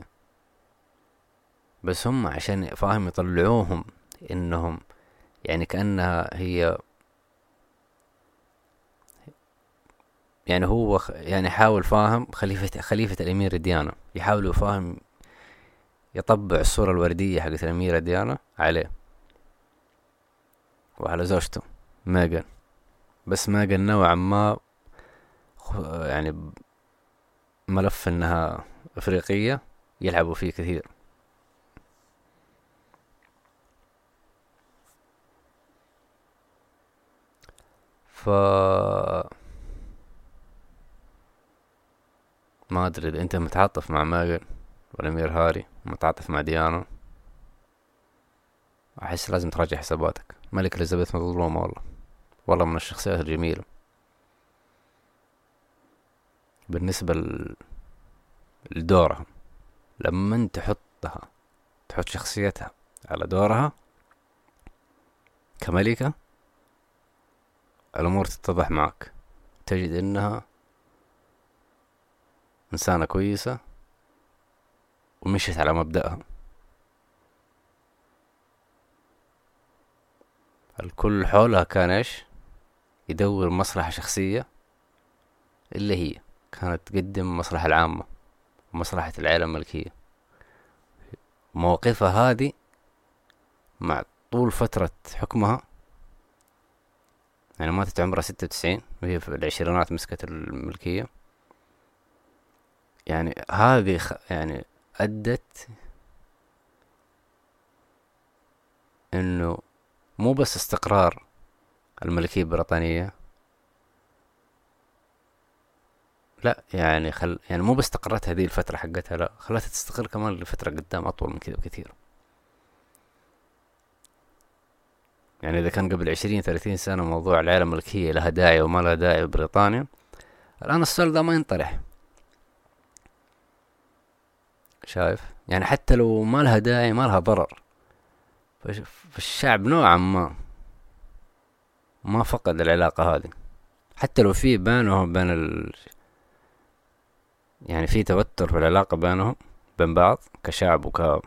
بس هم عشان فاهم يطلعوهم إنهم يعني كأنها هي يعني هو يعني حاول فاهم خليفة خليفة الأميرة ديانا. يحاولوا فاهم يطبع الصورة الوردية حقت الأميرة ديانا عليه. وعلى زوجته ميغان بس ميغان نوعا ما يعني ملف إنها إفريقية يلعبوا فيه كثير. ف ما أدري إذا أنت متعاطف مع ماجن والأمير هاري. متعاطف مع ديانا أحس لازم تراجع حساباتك. ملك إليزابيث مظلومة والله. والله من الشخصيات الجميلة. بالنسبة لدورها لما تحطها تحط شخصيتها على دورها كملكة الأمور تتضح معك. تجد إنها إنسانة كويسة ومشيت على مبدأها. الكل حولها كان إيش؟ يدور مصلحة شخصية اللي هي كانت تقدم المصلحة العامة ومصلحة العائلة الملكية. مواقفها هذه مع طول فترة حكمها يعني ماتت عمرها ستة وتسعين وهي في العشرينات مسكت الملكية. يعني هذه يعني أدت إنه مو بس استقرار الملكية البريطانية لا يعني خل يعني مو بس استقرت هذه الفترة حقتها لا خلتها تستقر كمان لفترة قدام أطول من كذا بكثير. يعني إذا كان قبل عشرين ثلاثين سنة موضوع العائلة الملكية لها داعي وما لها داعي ببريطانيا الآن السؤال ده ما ينطرح. شايف؟ يعني حتى لو ما لها داعي ما لها ضرر. فالشعب نوعا ما ما فقد العلاقة هذه. حتى لو في بينهم بين ال... يعني في توتر في العلاقة بينهم بين بعض كشعب وك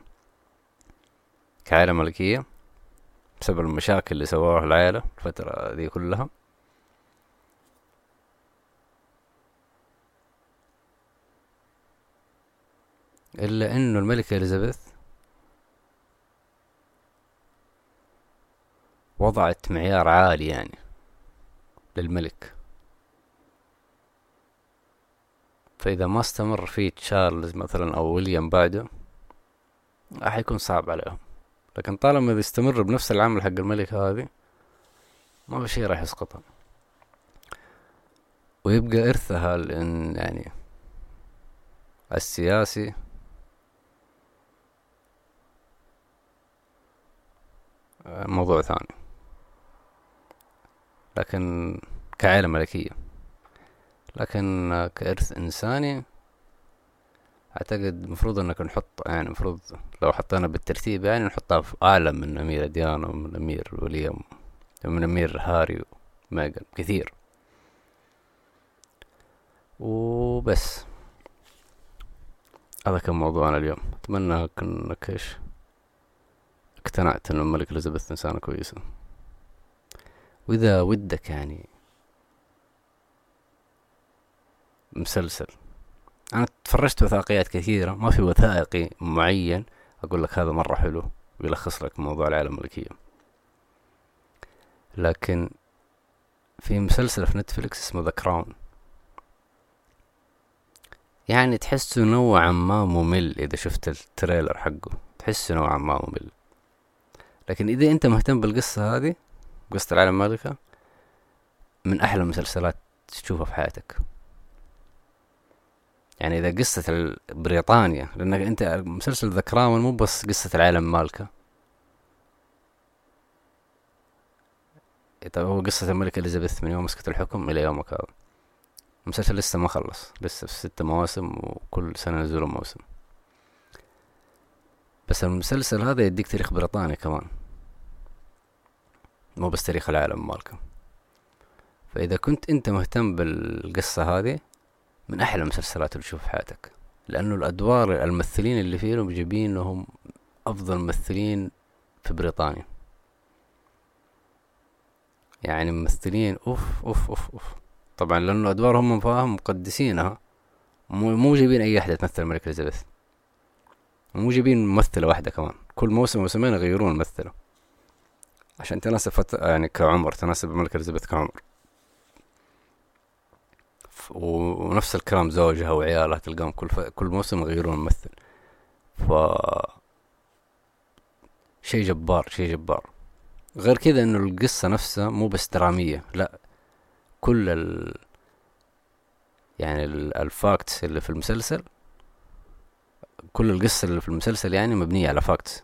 كعائلة ملكية بسبب المشاكل اللي سووها العائلة الفترة دي كلها. إلا إنه الملكة إليزابيث وضعت معيار عالي يعني للملك. فإذا ما استمر فيه تشارلز مثلا أو ويليام بعده راح يكون صعب عليهم. لكن طالما بيستمر بنفس العمل حق الملكة هذه ما في شي راح يسقطها ويبقى إرثها يعني السياسي موضوع ثاني. لكن كعائلة ملكية. لكن كإرث إنساني أعتقد المفروض إنك نحط يعني المفروض لو حطينا بالترتيب يعني نحطها في أعلى من أميرة ديانا ومن أمير ويليام ومن أمير هاري وميغان كثير. وبس. هذا كان موضوعنا اليوم. أتمنى إنك إيش اقتنعت إن الملكة إليزابيث إنسانة كويسة وإذا ودك يعني مسلسل. أنا تفرجت وثائقيات كثيرة ما في وثائقي معين أقول لك هذا مرة حلو ويلخص لك موضوع العالم الملكية. لكن في مسلسل في Netflix اسمه The Crown يعني تحسه نوعا ما ممل إذا شفت ال trailer حقه. تحسه نوعا ما ممل. لكن إذا أنت مهتم بالقصة هذه قصة العالم المالكة من أحلى المسلسلات تشوفها في حياتك. يعني إذا قصة بريطانيا لأنك أنت مسلسل ذا كراون مو بس قصة العالم المالكة طيب هو قصة الملكة إليزابيث من يوم مسكت الحكم إلى يومك هذا المسلسل لسه ما خلص لسه في ستة مواسم وكل سنة نزوله موسم بس المسلسل هذا يديك تاريخ بريطانيا كمان. مو بس تاريخ العالم مالكم. فإذا كنت أنت مهتم بالقصة هذه من أحلى المسلسلات اللي تشوف في حياتك. لأنه الأدوار الممثلين اللي فيهم جايبينهم أفضل ممثلين في بريطانيا. يعني ممثلين أوف أوف أوف أوف. طبعا لأنه أدوارهم فاهم مقدسينها مو مو جايبين أي أحد تمثل الملكة إليزابيث. مو جايبين ممثلة واحدة كمان. كل موسم موسمين يغيرون الممثلة عشان تناسب فت... يعني كعمر تناسب الملكة إليزابيث كعمر. ونفس الكلام زوجها وعيالها تلقاهم كل ف... كل موسم يغيرون ممثل ف شيء جبار شيء جبار. غير كذا إنه القصة نفسها مو بس درامية لا. كل ال يعني ال facts اللي في المسلسل كل القصة اللي في المسلسل يعني مبنية على facts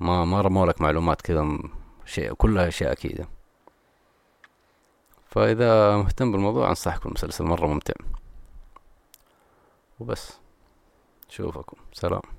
ما ما رموا معلومات كذا شيء كلها أشياء أكيدة. فإذا مهتم بالموضوع انصحكم المسلسل مرة ممتع. وبس. شوفكم سلام.